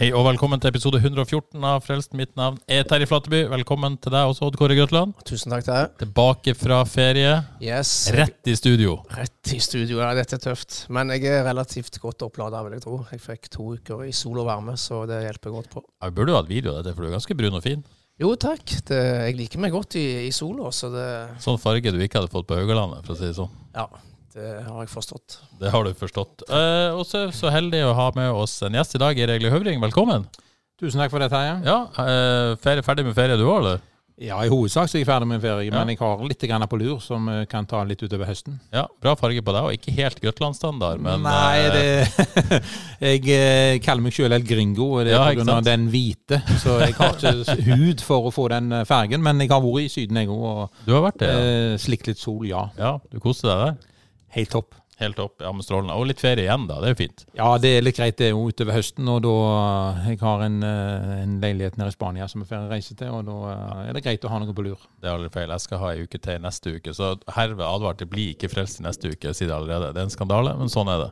Hei og velkommen til episode 114 av Frelst. Mitt navn er Terje Flateby. Velkommen til deg også, Odd Kåre Grøtland. Tusen takk til deg. Tilbake fra ferie, Yes. rett i studio. Rett i studio. Ja, dette er tøft. Men jeg er relativt godt opplada, vil jeg tro. Jeg fikk to uker i sol og varme, så det hjelper godt på. Ja, vi burde jo hatt video av dette, for du er ganske brun og fin. Jo, takk. Det, jeg liker meg godt i, i sola, så det Sånn farge du ikke hadde fått på Haugalandet, for å si det sånn. Ja, det har jeg forstått. Det har du forstått. Eh, og så er vi så heldig å ha med oss en gjest i dag, Erik Høvring. Velkommen. Tusen takk for det, Terje. Ja, eh, ferie, Ferdig med ferie du òg, eller? Ja, i hovedsak så er jeg ferdig med ferie, Ja. men jeg har litt grann på lur som eh, kan ta litt utover høsten. Ja, Bra farge på deg, og ikke helt Grøtland-standard, men Nei, eh, det Jeg eh, kaller meg selv helt gringo, og det er Ja, grunn av den hvite. Så jeg har ikke hud for å få den fargen, men jeg har vært i Syden, jeg òg, og du har vært det? Ja. eh, slikt litt sol, ja. ja, du koste deg der? Helt topp. Helt topp, Ja, men strålende. Og litt ferie igjen, da. Det er jo fint. Ja, det er litt greit det er jo utover høsten, og da Jeg har en, eh, en leilighet nede i Spania som jeg får reise til, og da eh, er det greit å ha noe på lur. Det er aldri feil. Jeg skal ha ei uke til neste uke, så herved advart, det blir ikke frelst i neste uke, sier det allerede. Det er en skandale, men sånn er det.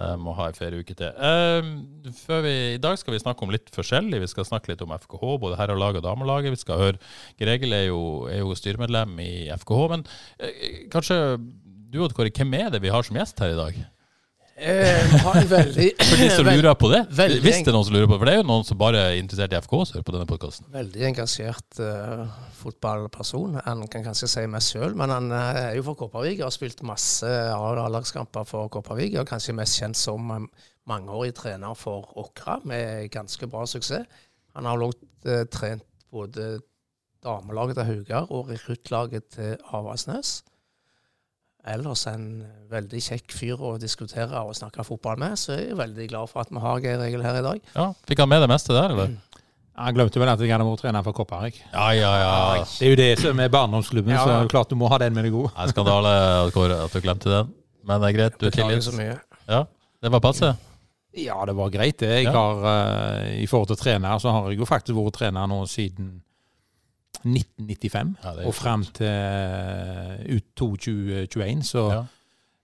Jeg må ha ei ferieuke til. Uh, vi, I dag skal vi snakke om litt forskjellig. Vi skal snakke litt om FKH, både herrelaget og damelaget. Vi skal høre Gregel er jo, er jo styremedlem i FKH, men uh, kanskje du og Kåre, hvem er det vi har som gjest her i dag? Eh, veldig, For de som lurer på det? veldig Hvis det er noen som lurer på det, for det er jo noen som bare er interessert i FK og hører på denne podkasten. veldig engasjert uh, fotballperson. Han kan kanskje si mest sjøl, men han uh, er jo fra Kopervik og har spilt masse A-lagskamper for Kopervik. Og kanskje mest kjent som um, mangeårig trener for Åkra, med ganske bra suksess. Han har også uh, trent både damelaget til Haugar og rekruttlaget til Avaldsnes. Ellers en veldig kjekk fyr å diskutere og snakke fotball med, så jeg er veldig glad for at vi har Geir Egil her i dag. Ja, Fikk han med det meste der, eller? Jeg glemte vel at jeg hadde vært trener for Kopervik. Ja, ja, ja. Det er jo det som er barndomsklubben, Ja, så ja. det er klart du må ha den med deg gode. Det er skandale at du glemte den. Men det er greit, du er så tilgitt. mye. Ja, det var passe. Ja, det var greit det. Jeg Ja. har, uh, I forhold til trener, så har jeg jo faktisk vært trener nå siden 1995 Ja, og frem til eh, ut 2021. Så Ja.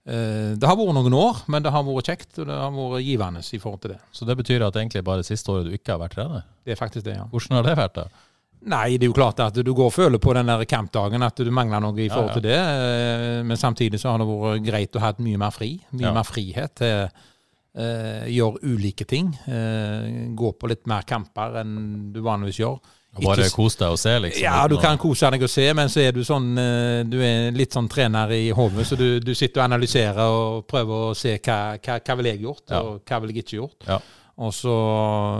eh, det har vært noen år, men det har vært kjekt, og det har vært givende i forhold til det. Så det betyr at egentlig bare det siste året du ikke har vært trener? Det er faktisk det, ja. Hvordan har det vært, da? Nei, det er jo klart at du går og føler på den der kampdagen at du mangler noe i Ja, forhold ja. til det. eh, Men samtidig så har det vært greit å ha hatt mye mer fri. Mye Ja. mer frihet til eh, gjøre ulike ting. Eh, gå på litt mer kamper enn du vanligvis gjør. Bare kose deg og se, liksom? Ja, du kan kose deg og se, men så er du sånn eh, Du er litt sånn trener i hodet, så du, du sitter og analyserer og prøver å se hva, hva, hva vil jeg gjort, Ja. og hva vil jeg ikke gjort. Ja. Og så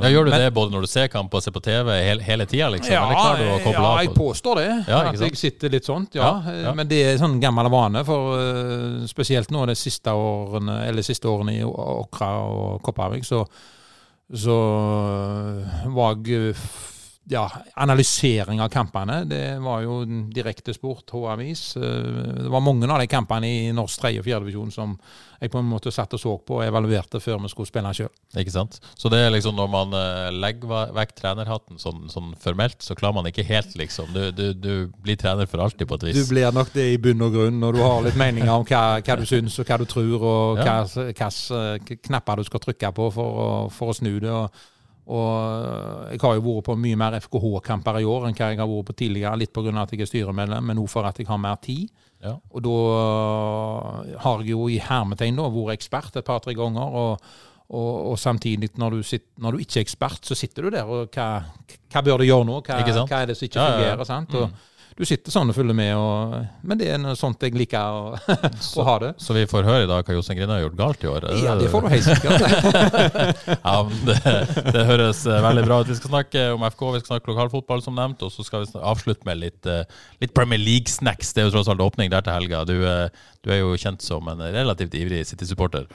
Ja, Gjør du men- det både når du ser kamp og ser på TV hele, hele tida, liksom? Ja, ja, jeg på påstår det. Ja, at jeg sitter litt sånt, ja. Ja. Men det er sånn gammel vane, for eh, spesielt nå de siste årene, eller siste årene i Åkra og Kopervik, så, så var jeg ja, analysering av kampene, det var jo en direkte sport, H-avis. Eh, Det var mange av de kampene i norsk tredje- og fjerdedivisjon som jeg på en måte satt og så på og evaluerte før vi skulle spille sjøl. Ikke sant? Så det er liksom når man eh, legger vekk trenerhatten sånn, sånn formelt, så klarer man ikke helt, liksom. Du, du, du blir trener for alltid, på et vis. Du blir nok det i bunn og grunn, når du har litt meninger om hva, hva du syns og hva du tror, og Ja. hvilke knapper du skal trykke på for å, for å snu det. Og, og jeg har jo vært på mye mer FKH-kamper i år enn hva jeg har vært på tidligere, litt pga. at jeg er styremedlem, men òg for at jeg har mer tid. Ja. Og da har jeg jo i hermetegn da vært ekspert et par-tre ganger. og og, og samtidig, når du, sitter, når du ikke er ekspert, så sitter du der og hva, hva bør du gjøre nå? Hva, hva er det som ikke Ja, ja, ja. fungerer? sant? Og du sitter sånn og følger med, og, men det er noe sånt jeg liker å, å ha det. Så vi får høre i dag hva Jostein Grine har gjort galt i år? Ja, det det får du helt sikkert. ja, det, det høres eh, veldig bra ut. Vi skal snakke om FK, vi skal snakke lokalfotball som nevnt, og så skal vi avslutte med litt, eh, litt Premier League-snacks. Det er jo tross alt åpning der til helga. Du, eh, du er jo kjent som en relativt ivrig City-supporter.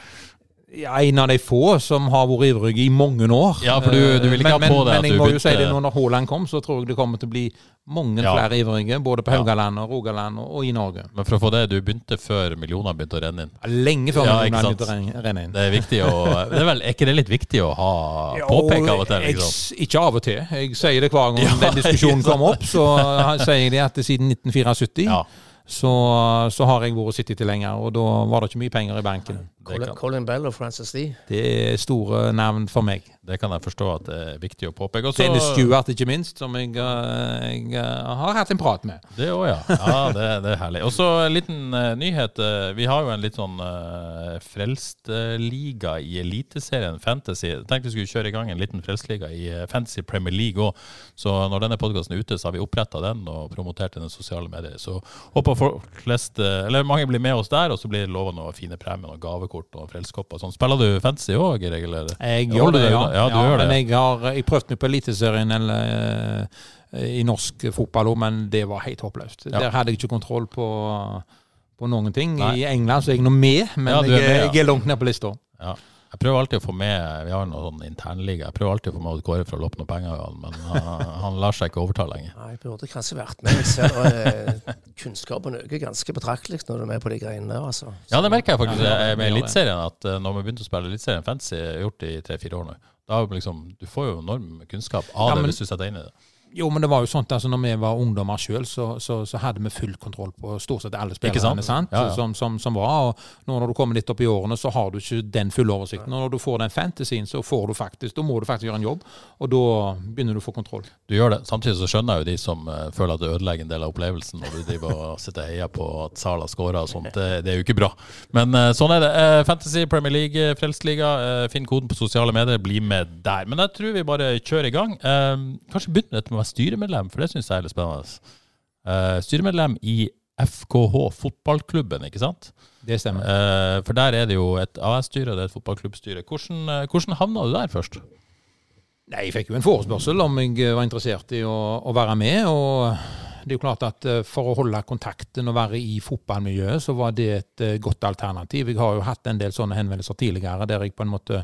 Ja, en av de få som har vært ivrig i mange år. Ja, for du- du vil ikke men, ha på men, deg at Men jeg må jo begynte- si det nå når Haaland kom, så tror jeg det kommer til å bli mange Ja. flere ivrige. Både på. Haugaland og Rogaland og, i Norge. Men for å få det, du begynte før millioner begynte å renne inn. Lenge før Ja, sant. begynte å renne inn. Det er viktig å det er, vel, er ikke det litt viktig å ha påpeke av og til? Jeg, Liksom? ikke av og til. Jeg sier det hver gang Ja, den diskusjonen kommer opp. Så sier jeg det at siden 1974 Ja, så, så har jeg vært City-tilhenger, og da var det ikke mye penger i banken. Colin, Colin Bell og Francis Lee. Det er store navn for meg. det kan jeg forstå at det er viktig å påpeke. Og Dennis Stewart, ikke minst, som jeg, eh, jeg eh, har hatt en prat med. Det òg, ja. ja det, det er herlig. Og så en liten uh, nyhet. vi har jo en litt sånn uh, frelstliga i Eliteserien Fantasy. Jeg tenkte vi skulle kjøre i gang en liten frelstliga i Fantasy Premier League òg. Så når denne podkasten er ute, så har vi oppretta den og promotert den i sosiale medier. Så håper folk flest, eller mange blir med oss der, og så blir det lova noen fine premier, noen gavekort og frelseskopper. Sånn. Spiller du Fantasy òg, i regel? Jeg Ja, gjør det, ja. ja. Ja, du gjør det. Men jeg har jeg prøvd meg på Eliteserien eller eh, i norsk fotball òg, men det var helt håpløst. Ja. Der hadde jeg ikke kontroll på, på noen ting. Nei. I England så er jeg nå med, men Ja, er med, jeg, jeg er langt ned på lista. Ja. Jeg prøver alltid å få med Vi har noen sånn internliga. Jeg prøver alltid å få med Odd Kåre for å loppe noen penger, men han, han lar seg ikke overta lenger. Ja, jeg burde kanskje vært med. Jeg ser kunnskapen øker ganske betraktelig når du er med på de greiene der. altså. Ja, det merker jeg faktisk Ja, ja, med. Eliteserien. At eh, når vi begynte å spille Eliteserien jeg har gjort det i tre-fire år nå, da er liksom, du får jo enorm kunnskap av Ja, det hvis du setter deg inn i det. Jo, men det var jo sånt, altså når vi var ungdommer sjøl, så, så, så hadde vi full kontroll på stort sett alle spillerne sant? sant? Ja, ja. Som, som, som var. Og nå når du kommer litt opp i årene, så har du ikke den fulle oversikten. Og når du får den fantasien, så får du faktisk, da må du faktisk gjøre en jobb, og da begynner du å få kontroll. Du gjør det. Samtidig så skjønner jeg jo de som eh, føler at det ødelegger en del av opplevelsen når du driver og sitter og heier på at Sala scorer og sånt. Det, det er jo ikke bra. Men eh, sånn er det. Eh, Fantasy, Premier League, Frelsesliga. Finn koden på sosiale medier, bli med der. Men jeg tror vi bare kjører i gang. Kanskje begynner dette med være styremedlem, for det syns jeg er litt spennende. Uh, styremedlem i FKH, fotballklubben, ikke sant? Det stemmer. Uh, for der er det jo et AS-styre og det er et fotballklubbstyre. Hvordan, uh, hvordan havna du der først? Nei, jeg fikk jo en forespørsel om jeg var interessert i å, å være med. og det er jo klart at For å holde kontakten og være i fotballmiljøet, så var det et godt alternativ. Jeg har jo hatt en del sånne henvendelser tidligere der jeg på en måte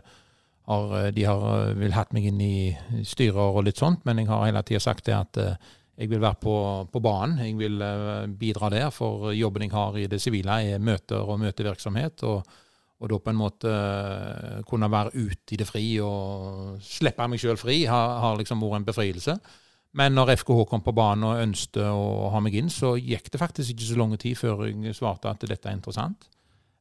har, eh, de har vel vil hatt meg inn i styrer og litt sånt, men jeg har hele tida sagt det at eh, jeg vil være på, på banen. Jeg vil eh, bidra der, for jobben jeg har i det sivile er møter og møtevirksomhet. og og da på en måte eh, kunne være ute i det fri og slippe meg sjøl fri, har, har liksom vært en befrielse. Men når FKH kom på banen og ønsket å ha meg inn, så gikk det faktisk ikke så lang tid før jeg svarte at dette er interessant.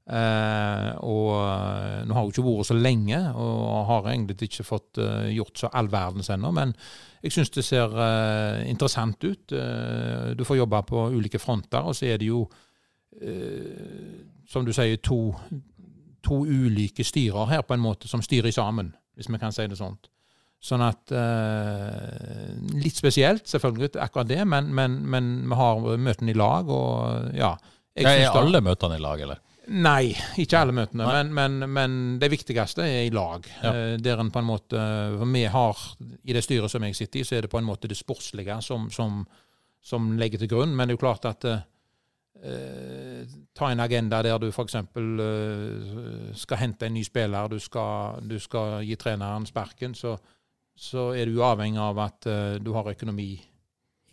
Eh, og eh, nå har hun ikke vært så lenge, og har egentlig ikke fått uh, gjort så all verdens ennå, men jeg syns det ser uh, interessant ut. Du får jobbe på ulike fronter, og så er det jo, som du sier, to to ulike styrer her, på en måte, som styrer sammen, hvis vi kan si det sånt. Sånn at Litt spesielt, selvfølgelig, akkurat det, men, men, men vi har møtene i lag, og ja. jeg Er alle møtene i lag, eller? Nei, ikke alle møtene, men, men, men det viktigste er i lag. Ja. Eh, Der en på en måte for Vi har, I det styret som jeg sitter i, så er det på en måte det sportslige som, som, som legger til grunn. Men det er jo klart at eh, Ta en agenda der du f.eks. Eh, skal hente en ny spiller, du skal, du skal gi treneren sparken, så, så er du avhengig av at eh, du har økonomi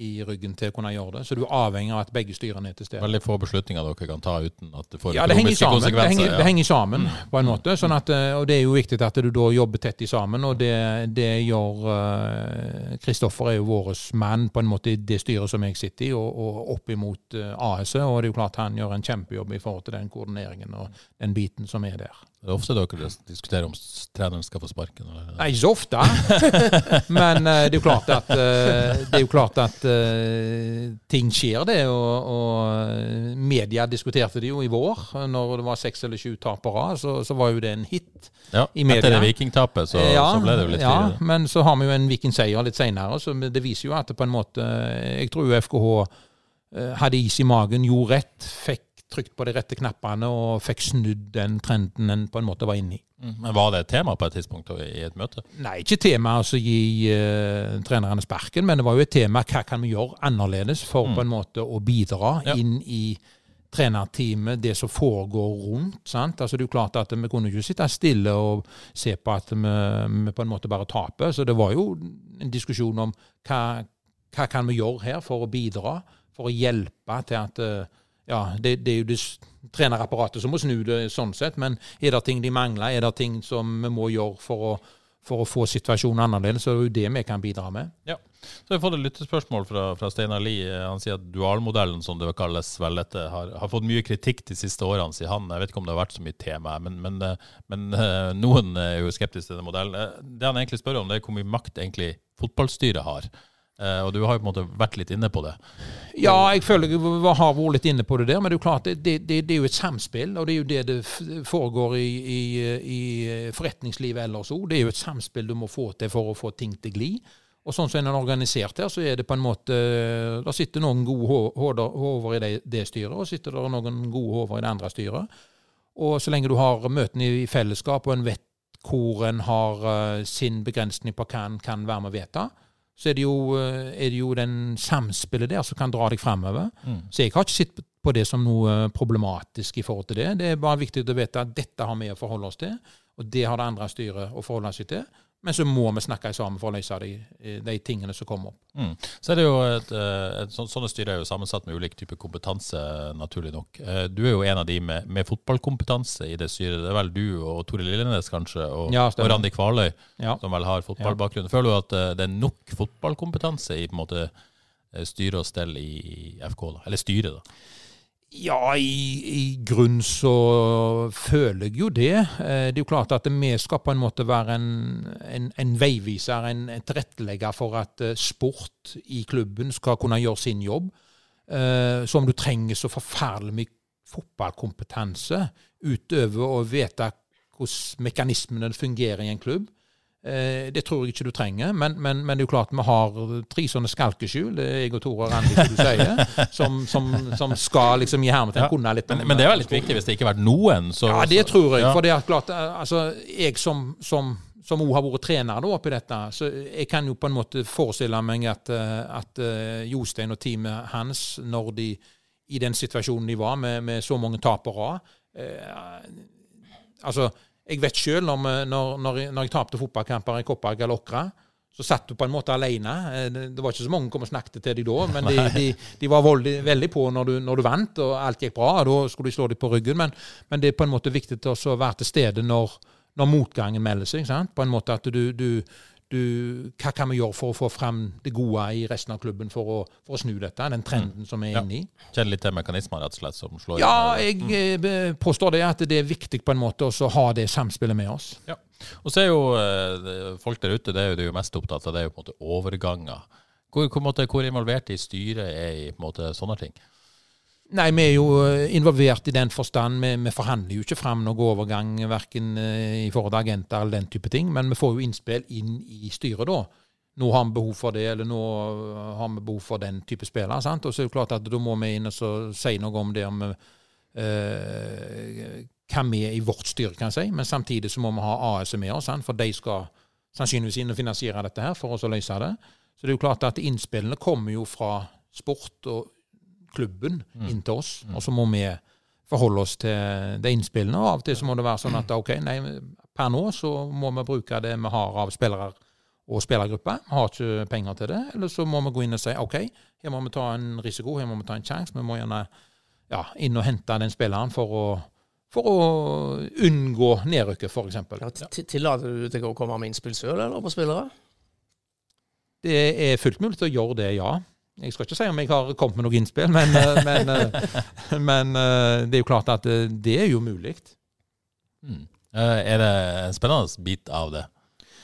i ryggen til å kunne gjøre det. Så du er avhengig av at begge styrene er til stede. Veldig få beslutninger dere kan ta uten at det får Ja, det økonomiske sammen. Det henger, ja. det henger sammen på en måte. Sånn at, eh, og det er jo viktig at du da jobber tett i sammen, og det, det gjør eh, Kristoffer er jo vår mann på en måte i det styret som jeg sitter i, og, og opp imot uh, AS-et. Og det er jo klart han gjør en kjempejobb i forhold til den koordineringen og den biten som er der. Det er ofte dere diskuterer om treneren skal få sparken. Eller? Nei, ikke så ofte. Men uh, det er jo klart at, uh, det jo klart at uh, ting skjer, det. Og, og media diskuterte det jo i vår. Når det var seks eller sju tap på rad, så, så var jo det en hit. Ja, I media. Etter det vikingtapet så, Ja, så ble det jo litt ja, men så har vi jo en vikingseier litt senere, så det viser jo at det på en måte Jeg tror FKH hadde is i magen, gjorde rett, fikk trykt på de rette knappene og fikk snudd den trenden en på en måte var inne i. Mm. Men Var det et tema på et tidspunkt i et møte? Nei, ikke tema altså gi uh, trenerne sparken, men det var jo et tema hva kan vi gjøre annerledes for mm. på en måte å bidra ja. inn i trenerteamet, det som foregår rundt. sant? Altså Det er jo klart at vi kunne ikke sitte stille og se på at vi, vi på en måte bare taper. Så det var jo en diskusjon om hva, hva kan vi gjøre her for å bidra, for å hjelpe til at eh, ja, det, det, er jo det trenerapparatet som må snu det sånn sett, men er det ting de mangler? Er det ting som vi må gjøre for å, for å få situasjonen annerledes? Så er det jo det vi kan bidra med. Ja. Så jeg har fått et lyttespørsmål fra, fra Steinar Lie. Han sier at dualmodellen, som det kalles vel dette, har, har, fått mye kritikk de siste årene, sier han. Jeg vet ikke om det har vært så mye tema, men, men, eh, men eh, noen er jo skeptiske til den modellen. Eh, det han egentlig spør om, det er hvor mye makt egentlig fotballstyret har. Uh, og du har jo på en måte vært litt inne på det. Ja, jeg føler jeg har vært litt inne på det der. Men det er jo klart, det, det, det er jo et samspill. Og det er jo det det foregår i, i, i forretningslivet ellers òg. Det er jo et samspill du må få til for å få ting til gli. Og sånn som en er organisert her, så er det på en måte Da sitter noen gode hoder i det, det styret, og sitter det noen gode hoder i det andre styret. Og så lenge du har møtene i fellesskap, og en vet hvor en har uh, sin begrensning på hva en kan være med å vedta, så er det, jo, uh, er det jo den samspillet der som kan dra deg framover. Mm. Så jeg har ikke sett på det som noe problematisk i forhold til det. Det er bare viktig å vite at dette har vi å forholde oss til, og det har det andre styret å forholde seg til. Men så må vi snakke sammen for å løse de, de tingene som kommer opp. Mm. Så er det jo et, eh, et, et Sånne styrer er jo sammensatt med ulik type kompetanse, naturlig nok. Eh, du er jo en av de med, med fotballkompetanse i det styret. Det er vel du og Tore Lillenes kanskje, og, ja, og Randi Kvaløy, ja. som vel har fotballbakgrunn. Føler du at eh, det er nok fotballkompetanse i på en måte styre og stell i FK, da? Eller styret, da? Ja, i, i grunn så føler jeg jo det. Eh, det er jo klart at vi skal på en måte være en, en, en veiviser, en, en, tilrettelegger for at eh, sport i klubben skal kunne gjøre sin jobb. Eh, så om du trenger så forferdelig mye fotballkompetanse utover å vite hvordan mekanismene fungerer i en klubb, det tror jeg ikke du trenger, men, men, men, det er jo klart vi har tre sånne skalkeskjul, jeg og Tore og Randi, som du sier, som, som, som skal liksom gi hermetegn ja. kunne litt om men, men, det er veldig viktig hvis det ikke har vært noen? Så, ja, det tror jeg. Ja. For det er klart, eh, altså, jeg som, som som òg har vært trener da oppi dette, så jeg kan jo på en måte forestille meg at, eh, at Jostein og teamet hans, når de i den situasjonen de var, med, med så mange tap på rad eh, Altså jeg vet sjøl, når, når, når, jeg, jeg tapte fotballkamper i Koppang eller Åkra, så satt du på en måte alene. Eh, det var ikke så mange som kom og snakket til deg da, men de, de, de var veldig, veldig på når du, når du, vant og alt gikk bra. Da skulle de slå deg på ryggen. Men, men, det er på en måte viktig å være til stede når, når motgangen melder seg. Sant? På en måte at du, du, du, hva kan vi gjøre for å få frem det gode i resten av klubben for å, for å snu dette, den trenden mm. som vi er inne i. Kjenner litt til mekanismer rett og slett som slår Ja, jeg mm. Påstår det at det er viktig på en måte å ha det samspillet med oss. Ja. Og så er jo eh, folk der ute det er jo det er jo mest opptatt av det er jo på en måte overganger. Hvor, hvor, hvor involvert i styret er i på en måte sånne ting? Nei, vi er jo eh, involvert i den forstand. Vi, vi forhandler jo ikke fram noen overgang verken eh, i forhold til agenter eller den type ting, men vi får jo innspill inn i styret da. Nå har vi behov for det, eller nå eh, har vi behov for den type spiller. sant? Og så er det klart at da må vi inn og si noe om det om eh, hva vi i vårt styre kan si, men samtidig så må vi ha AS med oss, sant? for de skal sannsynligvis inn og finansiere dette her for oss å løse det. Så det er jo klart at innspillene kommer jo fra sport og klubben mm. inn til oss. Mm. Og så må vi forholde oss til de innspillene. Og av og til så må det være sånn at ok, nei, per nå så må vi bruke det vi har av spillere og spillergruppe. Vi har ikke penger til det. Eller så må vi gå inn og si ok, her må vi ta en risiko, her må vi ta en sjanse. Vi må gjerne ja, inn og hente den spilleren for å, for å unngå nedrykket, f.eks. Ja, tillater du deg å komme med innspill sjøl, eller på spillere? Det er fullt mulig til å gjøre det, ja. Jeg skal ikke si om jeg har kommet med noe innspill, men, eh, men, eh, men, eh, det er jo klart at det er jo mulig. Mm. Er det en spennende bit av det?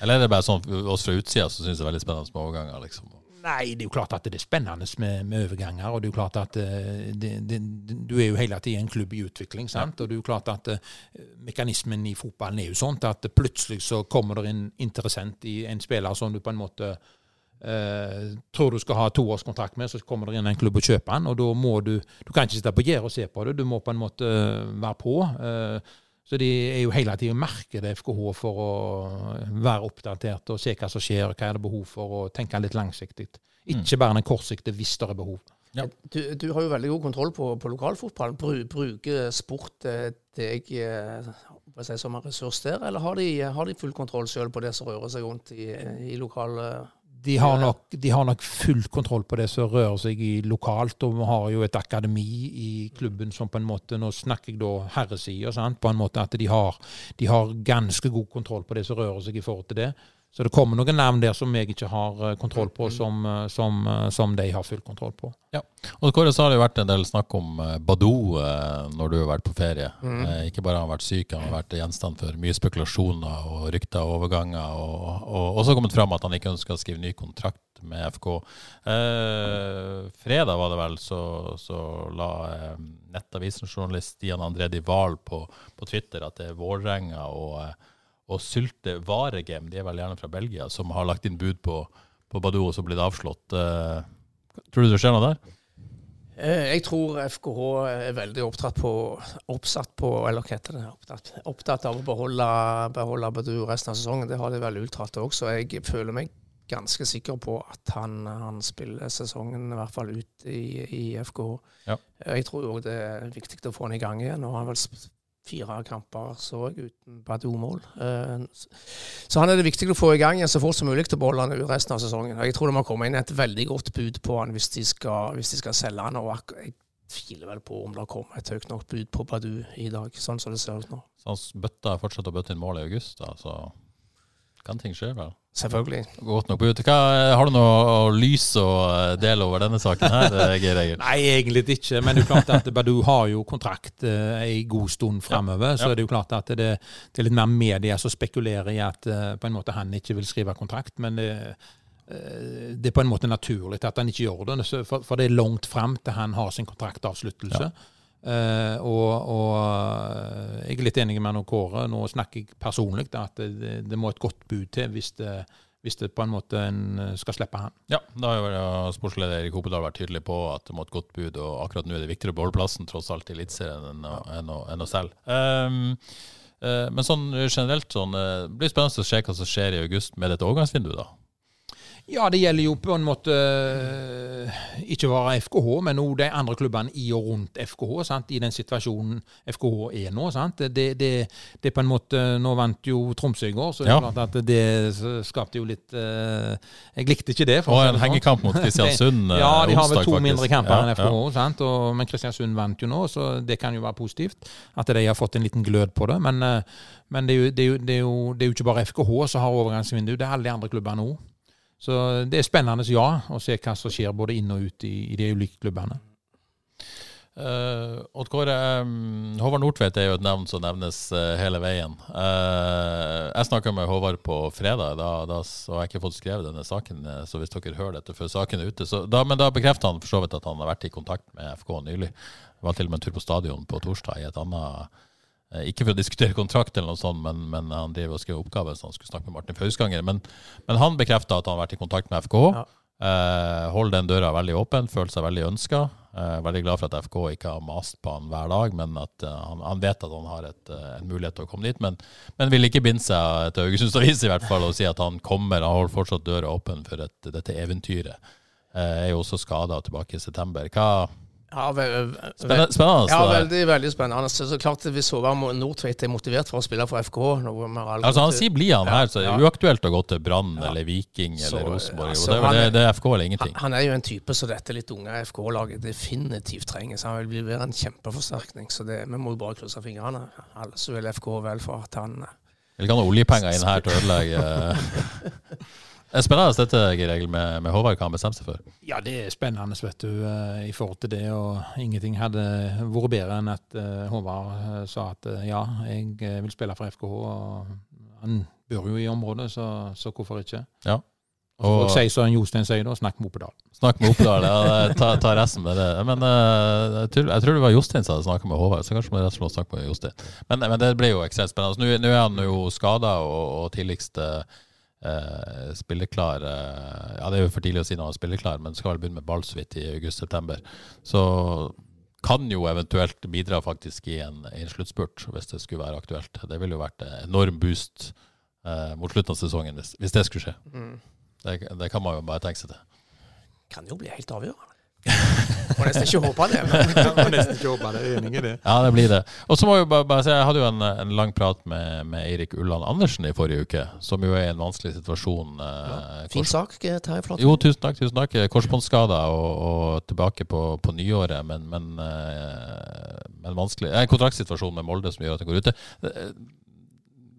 Eller er det bare sånn oss fra utsida som syns det er veldig spennende med overganger? liksom? Nei, det er jo klart at det er spennende med, med overganger. Og det er jo klart at det, det, du er jo hele tiden en klubb i utvikling. sant? Og det er jo klart at mekanismen i fotballen er jo sånn at plutselig så kommer det en interessent i en spiller som du på en måte eh, tror du skal ha toårskontrakt med, så kommer det inn en klubb og kjøper den. Og da må du Du kan ikke sitte på gjerdet og se på det, du må på en måte være på. Eh, så de er jo hele tiden markedet FKH for å være oppdatert og se hva som skjer, hva er det behov for, og tenke litt langsiktig. Ikke bare den kortsiktige hvis det er behov. Ja. Du, du, har jo veldig god kontroll på, på lokalfotballen. Bruker sport eh, deg eh, si, som en ressurs der, eller har de, har de full kontroll selv på det som rører seg rundt i, i lokale de har, nok, de har, nok, full kontroll på det som rører seg i lokalt. Og vi har jo et akademi i klubben som på en måte Nå snakker jeg da herresida, på en måte at de har, de har ganske god kontroll på det som rører seg i forhold til det. Så det kommer noen navn der som jeg ikke har eh, kontroll på, som, eh, som, eh, som de har full kontroll på. Ja, og Kåre, så har det jo vært en del snakk om Badou når du har vært på ferie. Mm. Ikke bare har han vært syk, han har vært gjenstand for mye spekulasjoner og rykter og overganger. Og, og også kommet fram at han ikke ønsker å skrive ny kontrakt med FK. Eh, fredag var det vel, så, så la eh, Nettavisen-journalist Stian André Dival på, på Twitter at det er Vålerenga og eh, og Sylte Varegem, de er vel gjerne fra Belgia, som har lagt inn bud på, på Badou og så blitt avslått. Uh, tror du det skjer noe der? Eh, jeg tror FKH er veldig opptatt på, oppsatt på eller hva heter det, opptatt, opptatt av å beholde, beholde Badou resten av sesongen. Det har de vel uttalt òg, så jeg føler meg ganske sikker på at han, han spiller sesongen i hvert fall ut i, i FKH. Ja. Jeg tror òg det er viktig å få han i gang igjen. og han har vel fire kamper så jeg uten Badou-mål. Eh, så han er det viktig å få i gang igjen så fort som mulig til å beholde han ut resten av sesongen. Jeg tror det må komme inn et veldig godt bud på han hvis de skal, hvis de skal selge han. og jeg tviler vel på om det kommer et høyt nok bud på Badou i dag, sånn som det ser ut nå. Så han bøtta fortsatt å bøtte inn mål i august, da, så kan ting skje, vel? Selvfølgelig. Godt nok ut. Hva, har du noe lys å og dele over denne saken her, eh, Geir Egil? Nei, egentlig ikke. Men det er klart at Badou har jo kontrakt eh, en god stund framover. Ja. Så er det er jo klart at det, det, er litt mer media som spekulerer i at eh, på en måte han ikke vil skrive kontrakt. Men det, det er på en måte naturlig at han ikke gjør det. For, for det er langt fram til han har sin kontraktavsluttelse. Ja. Uh, og, og, eh, jeg er litt enig med Kåre. Nå snakker jeg personlig at det, det, må et godt bud til hvis det, hvis det på en måte en eh, skal slippe han. Ja, da har jo sportsleder Erik Hopedal vært tydelig på at det må et godt bud, og akkurat nå er det viktigere å beholde plassen tross alt i Eliteserien enn, enn, enn, å selge. Um, uh, men sånn generelt sånn, det blir spennende å se hva som skjer i august med dette overgangsvinduet. da. Ja, det gjelder jo på en måte eh, ikke bare FKH, men òg de andre klubbene i og rundt FKH. Sant? I den situasjonen FKH er nå. Sant? Det, det, det på en måte, Nå vant jo Tromsø i går, så ja. klart at det skapte jo litt uh, Jeg likte ikke det. og en sånn. hengekamp mot Kristiansund Ja, de har vel to faktisk. mindre kamper ja, enn FKH. Ja. Sant? Og, men Kristiansund vant jo nå, så det kan jo være positivt. At de har fått en liten glød på det. Men, men det, er jo, det, er jo, det, er jo, det er jo ikke bare FKH som har overgangsvindu, det er alle de andre klubbene òg. Så det er spennende, ja, å se hva som skjer både inn og ut i, i de ulike klubbene. Uh, Odd Kåre, um, Håvard Nordtveit er jo et navn som nevnes uh, hele veien. Uh, jeg snakka med Håvard på fredag, da, da så har jeg ikke fått skrevet denne saken. Så hvis dere hører dette før saken er ute så, da, Men da bekrefter han for så vidt at han har vært i kontakt med FK nylig. Det Var til og med en tur på stadion på torsdag i et annet ikke for å diskutere kontrakt, eller noe sånt, men, men han driver og skriver oppgaver, så han skulle snakke med Martin Fausganger. Men, men han bekrefta at han har vært i kontakt med FK. Ja. Eh, holder den døra veldig åpen, føler seg veldig ønska. Eh, veldig glad for at FK ikke har mast på han hver dag, men at eh, han, han, vet at han har et, uh, en mulighet til å komme dit. Men, men vil ikke binde seg til Haugesunds Avis i hvert fall og si at han kommer. Han holder fortsatt døra åpen for et, dette eventyret. Uh, er jo også skada tilbake i september. Hva, ja, ve spennende, spennende, ja, veldig veldig spennende. Så, så klart Hvis Håvard Nordtveit er motivert for å spille for FK altså Han sier blir han her, så det er uaktuelt å gå til Brann ja. eller Viking så, eller Rosenborg. Altså, det, det, det, er FK eller ingenting. Han, han er jo en type som dette litt unge FK-laget definitivt trenger. Så han vil bli en kjempeforsterkning. Så det, vi må jo bare krysse fingrene. Alle som vil FK vel for at han Vil ikke ha oljepenger inn her til å ødelegge Det er spennende dette Geir med, med Håvard hva han bestemte seg for. Ja, det er spennende vet du, uh, i forhold til det. Og ingenting hadde vært bedre enn at uh, Håvard uh, sa at ja, jeg vil spille for FKH. og Han bor jo i området, så, så hvorfor ikke? Ja. Og, og si som Jostein sier, da, snakk med Opedal. Snakk med Opedal, ja. Ta, ta, resten med det. Men jeg tror, jeg, tror, det var Jostein som hadde snakka med Håvard, så kanskje vi rett og slett snakke med Jostein. Men, men, det blir jo ekstremt spennende. Nå, nå er han jo skada og, og tidligst eh, spilleklar eh, Ja, det er jo for tidlig å si når han er spilleklar, men skal vel begynne med ball så vidt i august-september. Så kan jo eventuelt bidra faktisk i en, i en sluttspurt, hvis det skulle være aktuelt. Det ville jo vært en enorm boost eh, mot slutten av sesongen hvis, hvis det skulle skje. Mm. Det, det kan man jo bare tenke seg til. Kan jo bli helt avgjørende. Må nesten ikke håpe det. Må nesten ikke håpe det. Enig i det. Ja, det blir det. Og så må jeg bare, bare si, jeg hadde jo en, en lang prat med, med Eirik Ulland Andersen i forrige uke, som jo er i en vanskelig situasjon. Ja. Fin sak, Terje Flåtten. Jo, tusen takk. tusen takk. Korsbåndskada og, og tilbake på, på nyåret, men, men, eh, men vanskelig. En kontraktsituasjon med Molde som gjør at han går ute.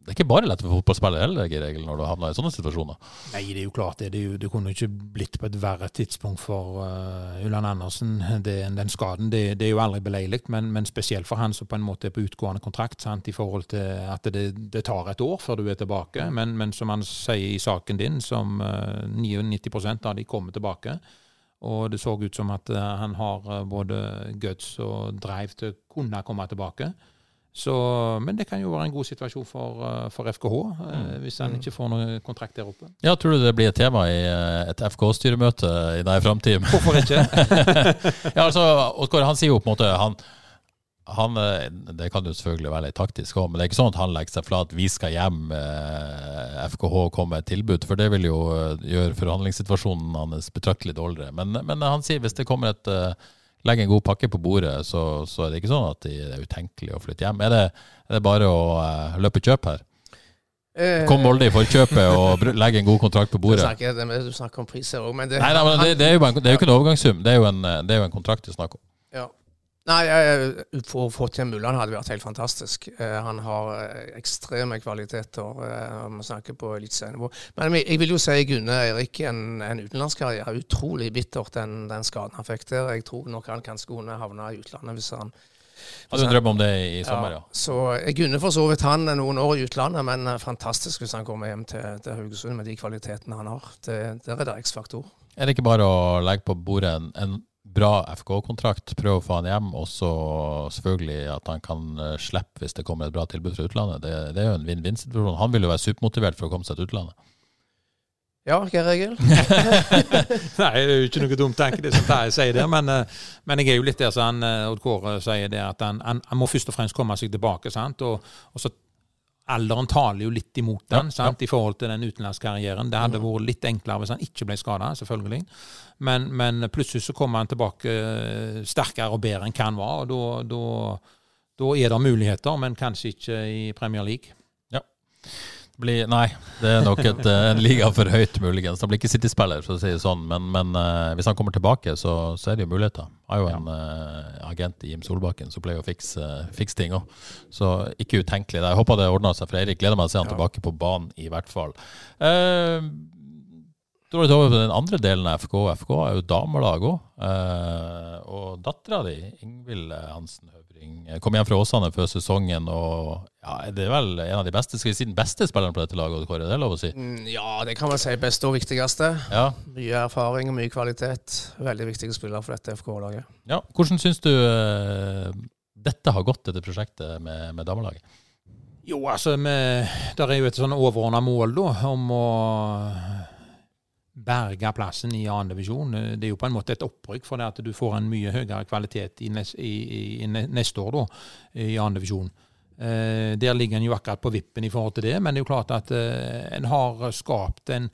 Det, er ikke bare lett for fotballspillere heller, i regel, når du havner i sånne situasjoner. Nei, det er jo klart det. Det, jo, det kunne jo ikke blitt på et verre tidspunkt for uh, Ulland Andersen det, den skaden. Det, det er jo aldri beleilig, men, men spesielt for han som på en måte er på utgående kontrakt, sant, i forhold til at det, tar et år før du er tilbake. Men, men som han sier i saken din, som uh, 99 av de kommer tilbake. Og det så ut som at uh, han har både guts og drive til å kunne komme tilbake. Så, men det kan jo være en god situasjon for, uh, for FKH, mm. hvis han ikke får noen kontrakt der oppe. Ja, Tror du det blir et tema i eh, et FK-styremøte i nær framtid? Hvorfor ikke? ja, altså, Oskar han sier jo på en måte han, han, eh, Det kan jo selvfølgelig være litt taktisk òg, men det er ikke sånn at han legger seg flat. Vi skal hjem, eh, FKH kommer med et tilbud. For det vil jo eh, gjøre forhandlingssituasjonen hans betraktelig dårligere. Men, men han sier hvis det kommer et eh, Legger en god pakke på bordet, så, så er det ikke sånn at det er utenkelig å flytte hjem. Er det, er det bare å uh, løpe kjøp her? Eh, Kom Molde i forkjøpet og legg en god kontrakt på Du bordet? snakker, det du snakker om priser òg, men det Nei, nei, men det, det, er jo en, det er jo ikke en overgangssum, det er jo en, eh, det er jo en kontrakt det er snakk om. Ja. Nei, for å få til Mulland hadde vært helt fantastisk. Eh, han har eh, ekstreme kvaliteter eh, om å snakke på eliteserienivå. Men jeg- vil jo si Gunne Eirik en, en utenlandskarriere. Utrolig bittert den, den skaden han fikk der. Jeg tror nok han kanskje kunne havna i utlandet hvis han Hadde du en drøm om det i, sommer, ja? Så jeg unner for så vidt han noen år i utlandet, men fantastisk hvis han kommer hjem til, til Haugesund med de kvalitetene han har. Det, der er det X-faktor. Er det ikke bare å legge på bordet en, en bra FK-kontrakt, prøve å få han hjem, og så selvfølgelig at han kan eh, slippe hvis det kommer et bra tilbud fra utlandet? Det, det er jo en vinn-vinn-situasjon. Han vil jo være supermotivert for å komme seg til utlandet. Ja, Geir Egil? Nei, det er jo ikke noe dumt tenke det som Terje sier der. Men, eh, men jeg er jo litt der som eh, Odd Kåre sier, det at han, han, han må først og fremst komme seg tilbake. sant? Og, og så Alderen taler jo litt imot den Ja, sant? i forhold til den utenlandskarrieren. Det hadde vært litt enklere hvis han ikke ble skada, selvfølgelig. Men, men plutselig så kommer han tilbake eh, sterkere og bedre enn hva han var. og da- er det muligheter, men kanskje ikke i Premier League. Blir, nei, det er nok et, eh, en liga for høyt, muligens. Han blir ikke City-spiller, for å si det sånn. Men, men uh, hvis han kommer tilbake, så, så er det jo muligheter. Jeg har jo en uh, agent i Jim Solbakken som pleier å fikse, fikse ting òg. Så ikke utenkelig. Jeg håper det ordner seg for Eirik. Gleder meg til å se han Ja. tilbake på banen, i hvert fall. Da er det over på den andre delen av FK. FK er jo damelag òg. Og dattera di, Ingvild Hansen eh, kom hjem fra Åsane før sesongen. og ja, Det er vel en av de beste skal vi si, den beste spilleren på dette laget? Kåre, det er lov å si? Mm, Ja, det kan man si beste og viktigste. Ja, Mye erfaring og mye kvalitet. Veldig viktige spillere for dette FK-laget. ja. Hvordan syns du eh, dette har gått, dette prosjektet med, med damelaget? Jo, altså, vi- der er jo et sånn overordna mål da, om å berge plassen i annen divisjon. Det er jo på en måte et opprykk, for det at du får en mye høyere kvalitet i, i, i, neste år da, i annen divisjon. Eh, der ligger en jo akkurat på vippen i forhold til det, men det er jo klart at eh, en har skapt en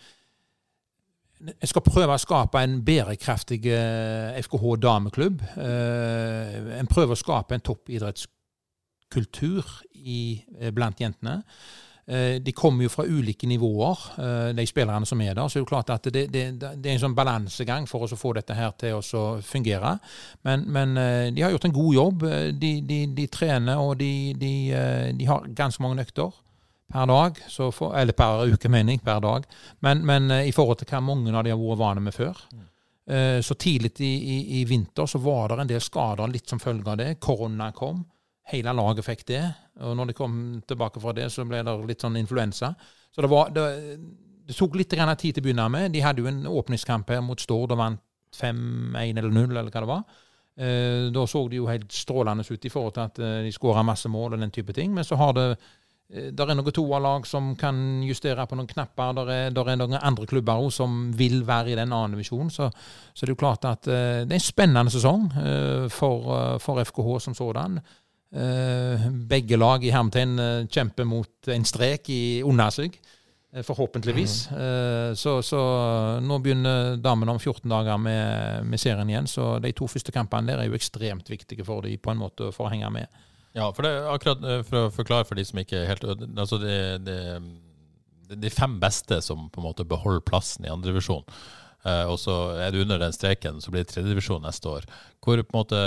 jeg skal prøve å skape en bærekraftig eh, FKH dameklubb. Eh, en prøver å skape en toppidrettskultur eh, blant jentene. Eh, De kommer jo fra ulike nivåer, eh, de spillerne som er der. Så det er jo klart at det, det, det er en sånn balansegang for å få dette her til å fungere. Men, men eh, de har gjort en god jobb. De, de, de trener, og de, de, de har ganske mange økter per dag. Så for, eller per uke, mener jeg. Per dag. Men, men i forhold til hva mange av de har vært vane med før. Eh, Så tidlig i, i, i vinter så var det en del skader litt som følge av det. Korona kom. Hele laget fikk det. Og når de kom tilbake fra det, så ble det litt sånn influensa. Så det, var, det, det tok litt tid til å begynne med. De hadde jo en åpningskamp her mot Stord og vant 5-1 eller 0, eller hva det var. Eh, Da så det jo helt strålende ut i forhold til at eh, de skåra masse mål og den type ting. Men så har det eh, der er noen toerlag som kan justere på noen knapper. Der er, der er noen andre klubber også som vil være i den annen divisjonen. Så, så det er jo klart at det er en spennende sesong for, for, FKH som sådan. Begge lag i hermetegn kjemper mot en strek i, under seg. Eh, forhåpentligvis. Mm. Så, så, nå begynner damene om 14 dager med, med, serien igjen. Så de to første kampene der er jo ekstremt viktige for dem på en måte for å henge med. Ja, for det er akkurat eh, for å forklare for de som ikke er helt altså det, det, De fem beste som på en måte beholder plassen i andredivisjon. Og så er du under den streken, så blir det tredjedivisjon neste år. Hvor på en måte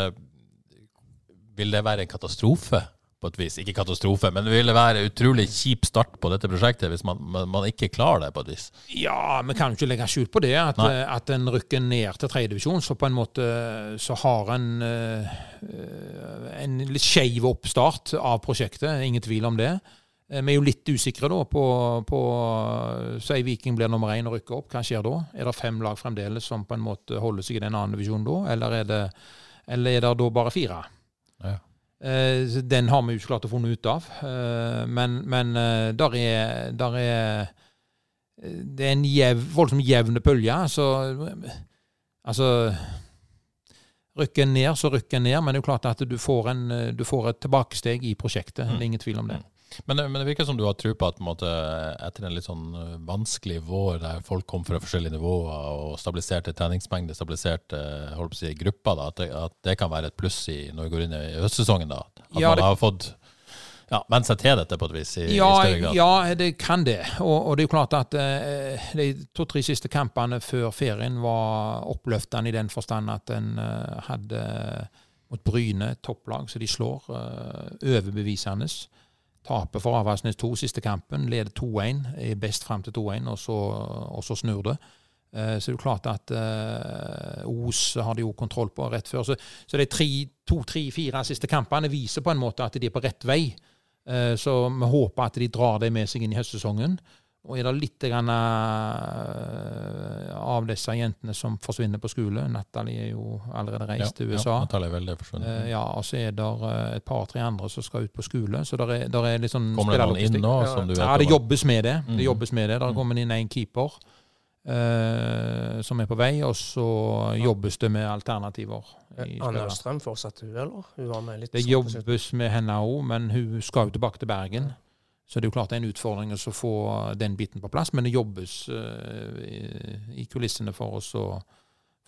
Vil det være en katastrofe på et vis. Ikke katastrofe, men vil det være være utrolig kjip start på dette prosjektet hvis man, man ikke klarer det på et vis. Ja, vi kan jo ikke legge skjul på det. At, at en rykker ned til tredjedivisjon, så på en måte så har en uh, en litt skeiv oppstart av prosjektet. Ingen tvil om det. Eh, vi er jo litt usikre da på, på Si Viking blir nummer én og rykker opp. Hva skjer da? Er det fem lag fremdeles som på en måte holder seg i den andre divisjonen da, eller er det, eller er det da bare fire? Ja. Eh, den har vi jo ikke klart å finne ut av. Eh, men, men eh, der er, der er Det er en jev, voldsomt jevne pølje. Så altså Rykker en ned, så rykker en ned. Men det er jo klart at du får, en, du får et tilbakesteg i prosjektet. Det er ingen tvil om det. Men, men, det virker som du har tro på at en måte, etter en litt sånn øh, vanskelig vår der folk kom fra forskjellige nivåer og stabiliserte treningsmengde, stabiliserte øh, holdt på å si, grupper, da, at, det, at, det, kan være et pluss i, når vi går inn i høstsesongen? da, At ja, man har fått ja, vent seg til dette på et vis? i, ja, i større grad? Ja, det kan det. Og, og det er jo klart at eh, de to-tre siste kampene før ferien var oppløftende i den forstand at en eh, hadde mot Bryne topplag, så de slår eh, overbevisende. Taper for Avaldsnes 2 siste kampen, leder 2-1, er best fram til 2-1, og, og, så snur det. Uh, så det er jo klart at uh, Os har de jo kontroll på rett før. Så, så de to, tre, fire siste kampene viser på en måte at de er på rett vei. Uh, så vi håper at de drar det med seg inn i høstsesongen. Og er det litt grann, uh, av disse jentene som forsvinner på skole Natalie er jo allerede reist ja, til USA. Ja, Natalie er veldig forsvunnet. Uh, ja, Og så er det uh, et par-tre andre som skal ut på skole. så der er, der er litt sånn Kommer det noen inn nå? som du vet Ja, det jobbes med det. Mm. det jobbes med det. Der kommer kommer inn en keeper som er på vei, og så jobbes det med alternativer. Anna Strøm fortsatte hun, eller? Hun var med litt det jobbes med henne òg, men hun skal jo tilbake til Bergen. Ja. Så det er jo klart det er en utfordring å få den biten på plass, men det jobbes uh, i, kulissene for oss å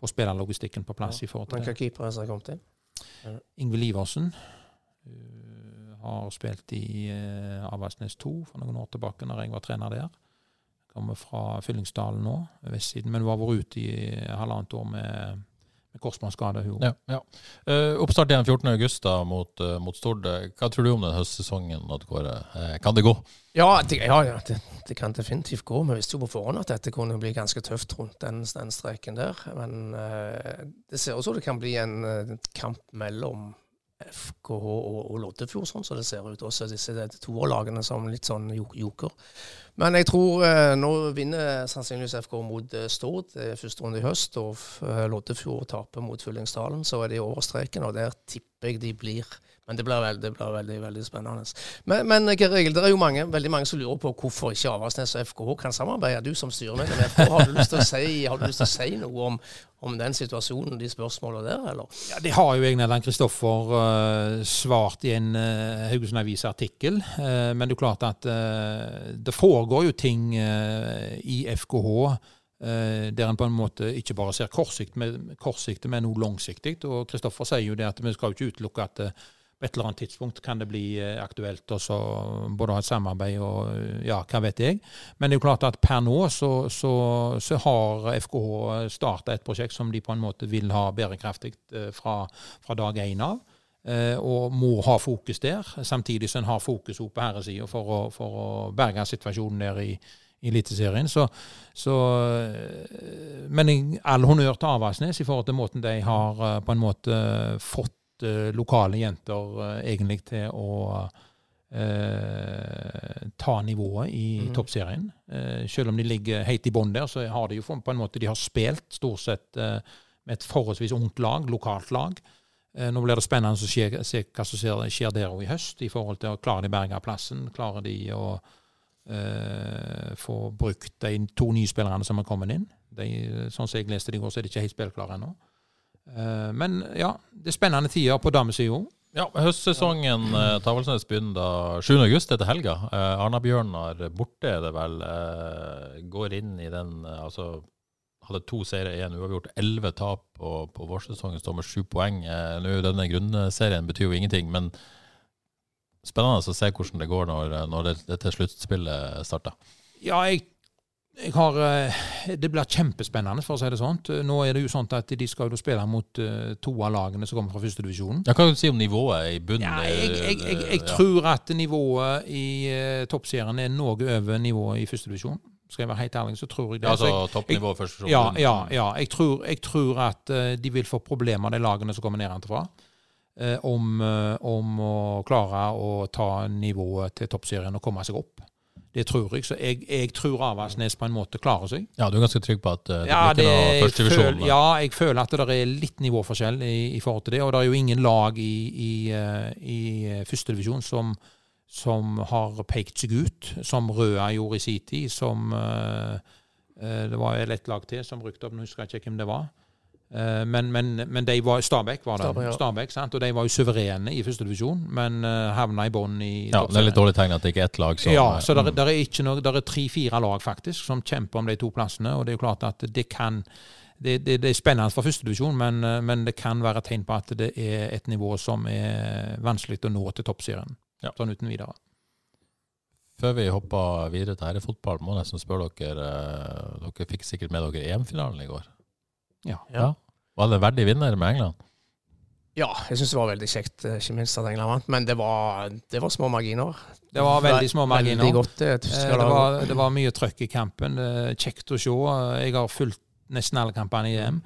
få spillerlogistikken på plass. Ja. i forhold til Hvilke keepere har kommet inn? Ja. Ingvild Iversen uh, har spilt i uh, Avaldsnes 2 for noen år tilbake, når jeg var trener der. Kommer fra Fyllingsdalen nå, vestsiden, men hun har vært ute i halvannet år med med korsbåndskade. Ja, ja. Uh, oppstart igjen 14.8 mot, uh, mot Stord. Hva tror du om den høstsesongen? Uh, kan det gå? Ja, det, ja, ja det, det, kan definitivt gå. Vi visste jo på forhånd at dette kunne bli ganske tøft rundt den, den streken der. Men det ser ut som det kan bli en kamp mellom FKH og, og Loddefjord, sånn som det ser ut. Også disse toerlagene som litt sånn joker. Men jeg tror eh, nå vinner sannsynligvis FK mot eh, Stord er første runde i høst. Og eh, Loddefjord taper mot Fyllingsdalen, så er de over streken. Og der tipper jeg de blir men det blir veldig, veldig, veldig spennende. Men, men Egil, det er jo mange, veldig mange som lurer på hvorfor ikke Avaldsnes og FKH kan samarbeide. Du som styremedlem i FKH, har du lyst til å si, du lyst til å si noe om, om den situasjonen, de spørsmålene der, eller? Ja, Det har jo egentlig Kristoffer uh, svart i en uh, Haugesund Avis-artikkel. Uh, men det er klart at det foregår jo ting i FKH der en på en måte ikke bare ser kortsiktig, men noe langsiktig. Og Kristoffer sier jo det at vi skal jo ikke utelukke at på et eller annet tidspunkt kan det bli eh, aktuelt også, både å ha et samarbeid og eh, ja, hva vet jeg. Men det er jo klart at per nå så, så, så har FKH starta et prosjekt som de på en måte vil ha bærekraftig eh, fra, fra dag én av. Og må ha fokus der, samtidig som en har fokus på herresida for, for, å berge situasjonen der i, i Eliteserien. Så, så, men all honnør til Avaldsnes i forhold til måten de har på en måte fått lokale jenter egentlig til å Eh, ta nivået i mm. toppserien. selv om de ligger helt i bånn der, så har de jo på en måte de har spilt stort sett med et forholdsvis ungt lag, lokalt lag. Eh, nå blir det spennende å se, se hva som skjer, der i høst, i forhold til å klare de berge plassen. Klarer de å eh, få brukt de to nye spillerne som er kommet inn? De, sånn som jeg leste det i går, så er de ikke helt spillklare ennå. Eh, men ja, det er spennende tider på damesida òg. Ja, Høstsesongen eh, Tavalsnes begynner da 7. august etter helga. Eh, Arna-Bjørnar borte er det vel. Eh, går inn i den altså hadde to seire, én uavgjort. Elleve tap på, på vårsesongen, står med sju poeng. Eh, nå Denne grunnserien betyr jo ingenting, men spennende å se hvordan det går når, når det, dette sluttspillet starter. Ja, jeg, jeg har eh, Det blir kjempespennende, for å si det sånn. Nå er det jo sånn at de skal jo spille mot uh, to av lagene som kommer fra førstedivisjonen. Hva kan du si om nivået i bunnen? Ja, jeg, jeg, jeg, Ja. tror at nivået i toppserien er noe over nivået i førstedivisjon. Skal jeg være helt ærlig, så tror jeg det. Ja, Så jeg- altså toppnivå først. og Ja, ja, ja. Jeg tror, jeg tror at eh, de vil få problemer, de lagene som kommer nedenfra, uh, om, eh, om å klare å ta nivået til toppserien og komme seg opp. Det tror jeg. Så jeg, jeg tror Avaldsnes på en måte klarer seg. Ja, du er ganske trygg på at eh, det Ja, blir ikke noe førstedivisjon? ja, jeg føler at det er litt nivåforskjell i, i forhold til det. Og det er jo ingen lag i, i, eh, i førstedivisjon som, som har pekt seg ut, som Røa gjorde i sin tid. Som eh, eh, Det var vel ett lag til som rykte opp, nå husker jeg ikke hvem det var. Eh, Men, men, men de var, Stabæk var det. Stabæk, ja. Stabæk, sant? Og de var jo suverene i førstedivisjon, men uh, havna i bånn i Ja, det er litt dårlig tegn at det ikke er ett lag som ja, så der, mm. der er ikke noe, der er tre-fire lag faktisk som kjemper om de to plassene. og Det er jo klart at det kan det, det, det er spennende for førstedivisjon, men, men det kan være tegn på at det er et nivå som er vanskelig å nå til toppserien. Ja. Sånn uten videre. Før vi hopper videre til herrefotball, må jeg nesten spørre dere eh, Dere fikk sikkert med dere EM-finalen i går. Ja. Ja. Var det en verdig vinner med England? Ja, jeg syns det var veldig kjekt, eh, ikke minst at England vant. Men det var, det var små marginer. Det var veldig små marginer. Veldig godt, det Eh, Det var, det var mye trøkk i kampen. Kjekt å se. Jeg har fulgt nesten alle kampene i EM,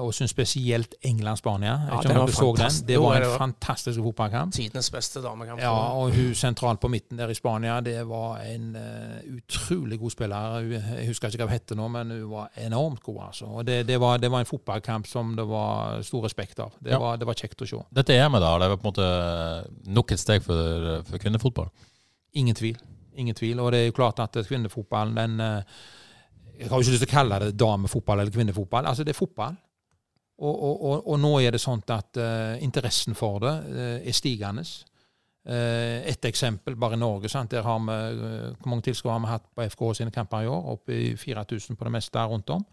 og syns spesielt England-Spania. Ja, det. Det var en fantastisk fotballkamp. Tidens beste damekamp. Ja, og hun sentralt på midten der i Spania, det var en uh, utrolig god spiller. Jeg husker ikke hva hun hette nå, men hun var enormt god. altså. Og det, det, var, det var en fotballkamp som det var stor respekt av. Det, Ja. var, det var kjekt å se. Dette er med da, det var på en måte nok et steg for, for kvinnefotball. Ingen tvil. Ingen tvil. Og det er jo klart at kvinnefotballen, den eh, Jeg har jo ikke lyst til å kalle det damefotball eller kvinnefotball. Altså, det er fotball. Og, og, og, nå er det sånn at uh, interessen for det uh, er stigende. Uh, et eksempel bare i Norge. Sant? Der har vi, Hvor mange tilskuere har vi hatt på FK sine kamper i år? Oppe i 4000 på det meste rundt om.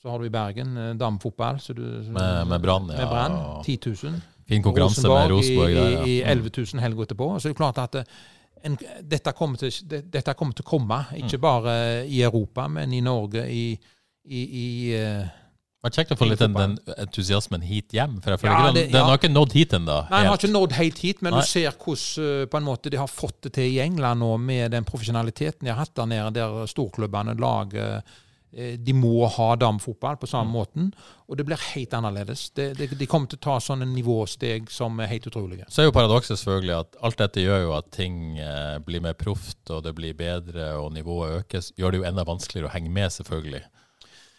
Så har du i Bergen damefotball. Så du, Med- med Brann, ja, Med brand, 10 000. Fin konkurranse med Rosenborg i, der. i, Ja. i Mm. 11 000 helga etterpå. Så det er klart at en, dette, kommer til, det, dette kommer til å komme, ikke Mm. bare i Europa, men i Norge, i, i, i Det var kjekt å få litt den, den entusiasmen hit hjem. For jeg føler Ja, ikke den, den ja. har ikke nådd hit ennå. Nei, den har ikke nådd helt hit, men Nei. du ser hvordan eh, på en måte de har fått det til i England nå, med den profesjonaliteten de har hatt der nede, der storklubbene, lag eh, De må ha damefotball på Mm. samme måten, og det blir helt annerledes. De, de, de kommer til å ta sånne nivåsteg som er helt utrolige. Så er jo paradokset selvfølgelig at alt dette gjør jo at ting eh, blir mer proft, og det blir bedre, og nivået økes. Gjør det jo enda vanskeligere å henge med, selvfølgelig.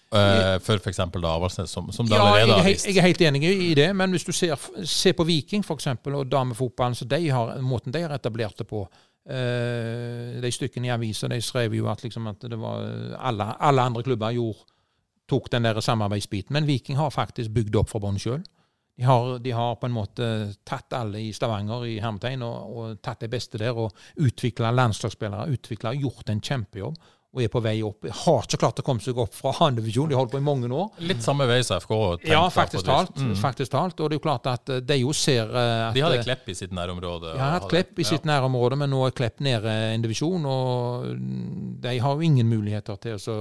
Eh, for f.eks. Avaldsnes, som, som det Ja, allerede er, har vist. jeg er helt enig i det, men hvis du ser, ser på Viking for eksempel, og damefotballen, så de har, måten de har etablert det på uh, De stykkene i avisa de skrev jo at, liksom, at det var alle, alle andre klubber gjorde, tok den der samarbeidsbiten, men Viking har faktisk bygd opp for bånn sjøl. De har, de har på en måte tatt alle i Stavanger i hermetegn og, og tatt de beste der og utvikla landslagsspillere, utvikla, gjort en kjempejobb og er på vei opp. Har ikke klart å komme seg opp fra andredivisjon, de har holdt på i mange år. Litt samme vei som FK. Ja, jeg faktisk talt. Mm. faktisk talt. Og det er jo klart at eh, de jo ser eh, at De hadde eh, Klepp i sitt nærområde. de har hatt Klepp i sitt nærområde, men nå er Klepp nede en divisjon. Og mm, de har jo ingen muligheter til å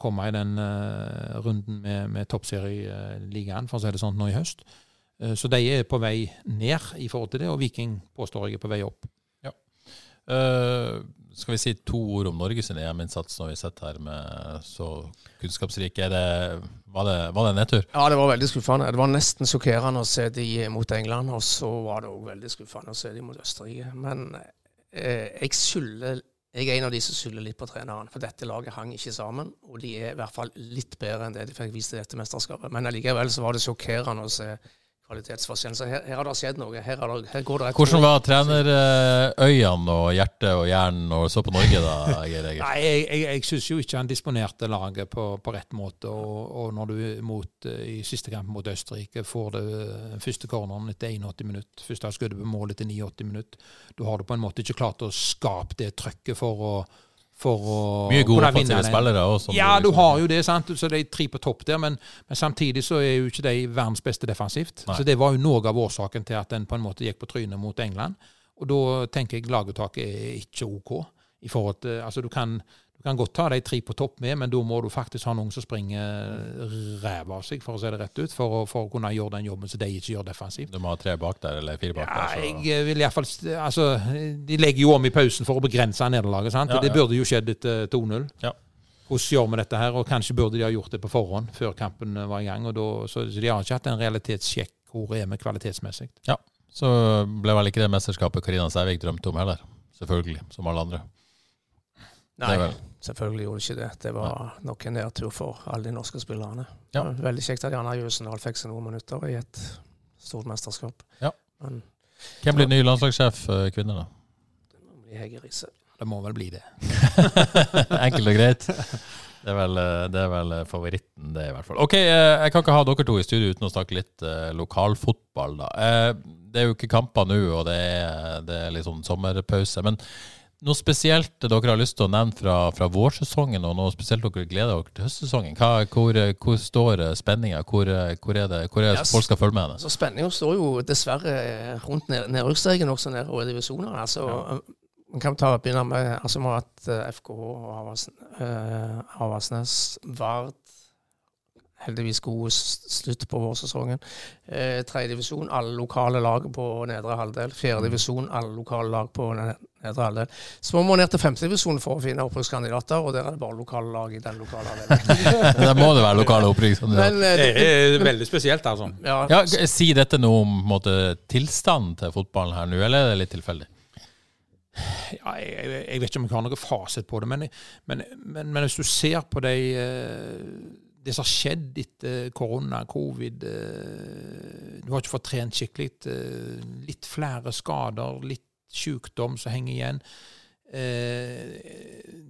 komme i den runden med, med toppserieligaen, for å si det sånn, nå i høst. Så de er på vei ned i forhold til det, og Viking påstår jeg er på vei opp. Eh, skal vi si to ord om Norges EM-innsats når vi sitter her med så kunnskapsrike? Var, det, var det en nedtur? Ja, det var veldig skuffende. Det var nesten sjokkerende å se de mot England, og så var det òg veldig skuffende å se de mot Østerrike. Men eh, jeg skylder jeg er en av de som skylder litt på treneren, for dette laget hang ikke sammen. Og de er i hvert fall litt bedre enn det de fikk vist i dette mesterskapet. Men allikevel så var det sjokkerende å se kvalitetsforskjellen. Så her, her har det skjedd noe. Her, har det, her går det et Hvordan var trenerøynene og hjertet og hjernen når du så på Norge da, Geir? Nei, jeg, jeg, jeg syns jo ikke han disponerte laget på, på rett måte. Og, og når du mot, i siste kamp mot Østerrike får det første corneren etter 81 minutter, første skuddet på mål etter 89 minutter, da har du på en måte ikke klart å skape det trøkket for å for å Mye gode offensive spillere også. Ja, du liksom- har jo det, sant? så det er tre på topp der, men, men samtidig så er jo ikke de verdens beste defensivt. Nei. Så det var jo noe av årsaken til at den på en måte gikk på trynet mot England. Og da tenker jeg laguttaket er ikke OK. I forhold til, altså du kan, du kan godt ta de tre på topp med, men da må du faktisk ha noen som springer ræva av seg, for å si det rett ut, for å, for å kunne gjøre den jobben som de ikke gjør defensivt. Du må ha tre bak der, eller fire bak Ja, der. Så. jeg vil iallfall altså, De legger jo om i pausen for å begrense nederlaget. sant? Ja, Og Det burde jo skjedd etter 2-0. Ja. Hvordan gjør vi dette her? Og Kanskje burde de ha gjort det på forhånd, før kampen var i gang. og da, så, så De har ikke hatt en realitetssjekk hvor er vi kvalitetsmessig. Ja, Så ble vel ikke det mesterskapet Karina Sævik drømte om heller. Selvfølgelig, som alle andre. Nei, selvfølgelig gjorde det ikke det. Det var nok en nedtur for alle de norske spillerne. Ja. Veldig kjekt at Janna Jøsendal fikk seg noen minutter i et stort mesterskap. Ja. Men Hvem blir ny landslagssjef eh, kvinner, da? det må bli Hege Riise. Det må vel bli det. Enkelt og greit. Det er, vel, eh, det er vel eh, favoritten, det, i hvert fall. Ok, Jeg kan ikke ha dere to i studio uten å snakke litt eh, lokalfotball, da. Eh, Det er jo ikke kamper nå, og det er, det er litt sånn sommerpause. Men noe spesielt dere har lyst til å nevne fra, fra vårsesongen, og noe spesielt dere gleder dere til høstsesongen? Hva, hvor, eh, hvor står eh, spenninga? Hvor, eh, hvor er det hvor er det Yes. folk skal følge med? henne? Så Spenninga står jo dessverre rundt ned- nedrykksstreken også nedover i divisjonene. Altså, Man kan ta, begynne med altså, Vi har hatt eh, FKH og eh, Havasnes, Vard Heldigvis god slutt på vårsesongen. Eh, Tredje divisjon, alle lokale lag på nedre halvdel. Fjerde divisjon, alle lokale lag på nedre halvdel. Så må man ned til femte divisjon for å finne opprykkskandidater, og der er det bare lokale lag i den lokale avdelingen. Der må det være lokale opprykk. sånn Men eh, Det det, er veldig spesielt, altså. ja, Ja, Si dette noe om måte, tilstanden til fotballen her nå, eller er det litt tilfeldig? ja, jeg, jeg jeg vet ikke om jeg har noen fasit på det, men, men, men, men hvis du ser på de, eh, det som har skjedd etter korona, covid eh, Du har ikke fått trent skikkelig. eh, Litt flere skader, litt sykdom som henger igjen. Eh,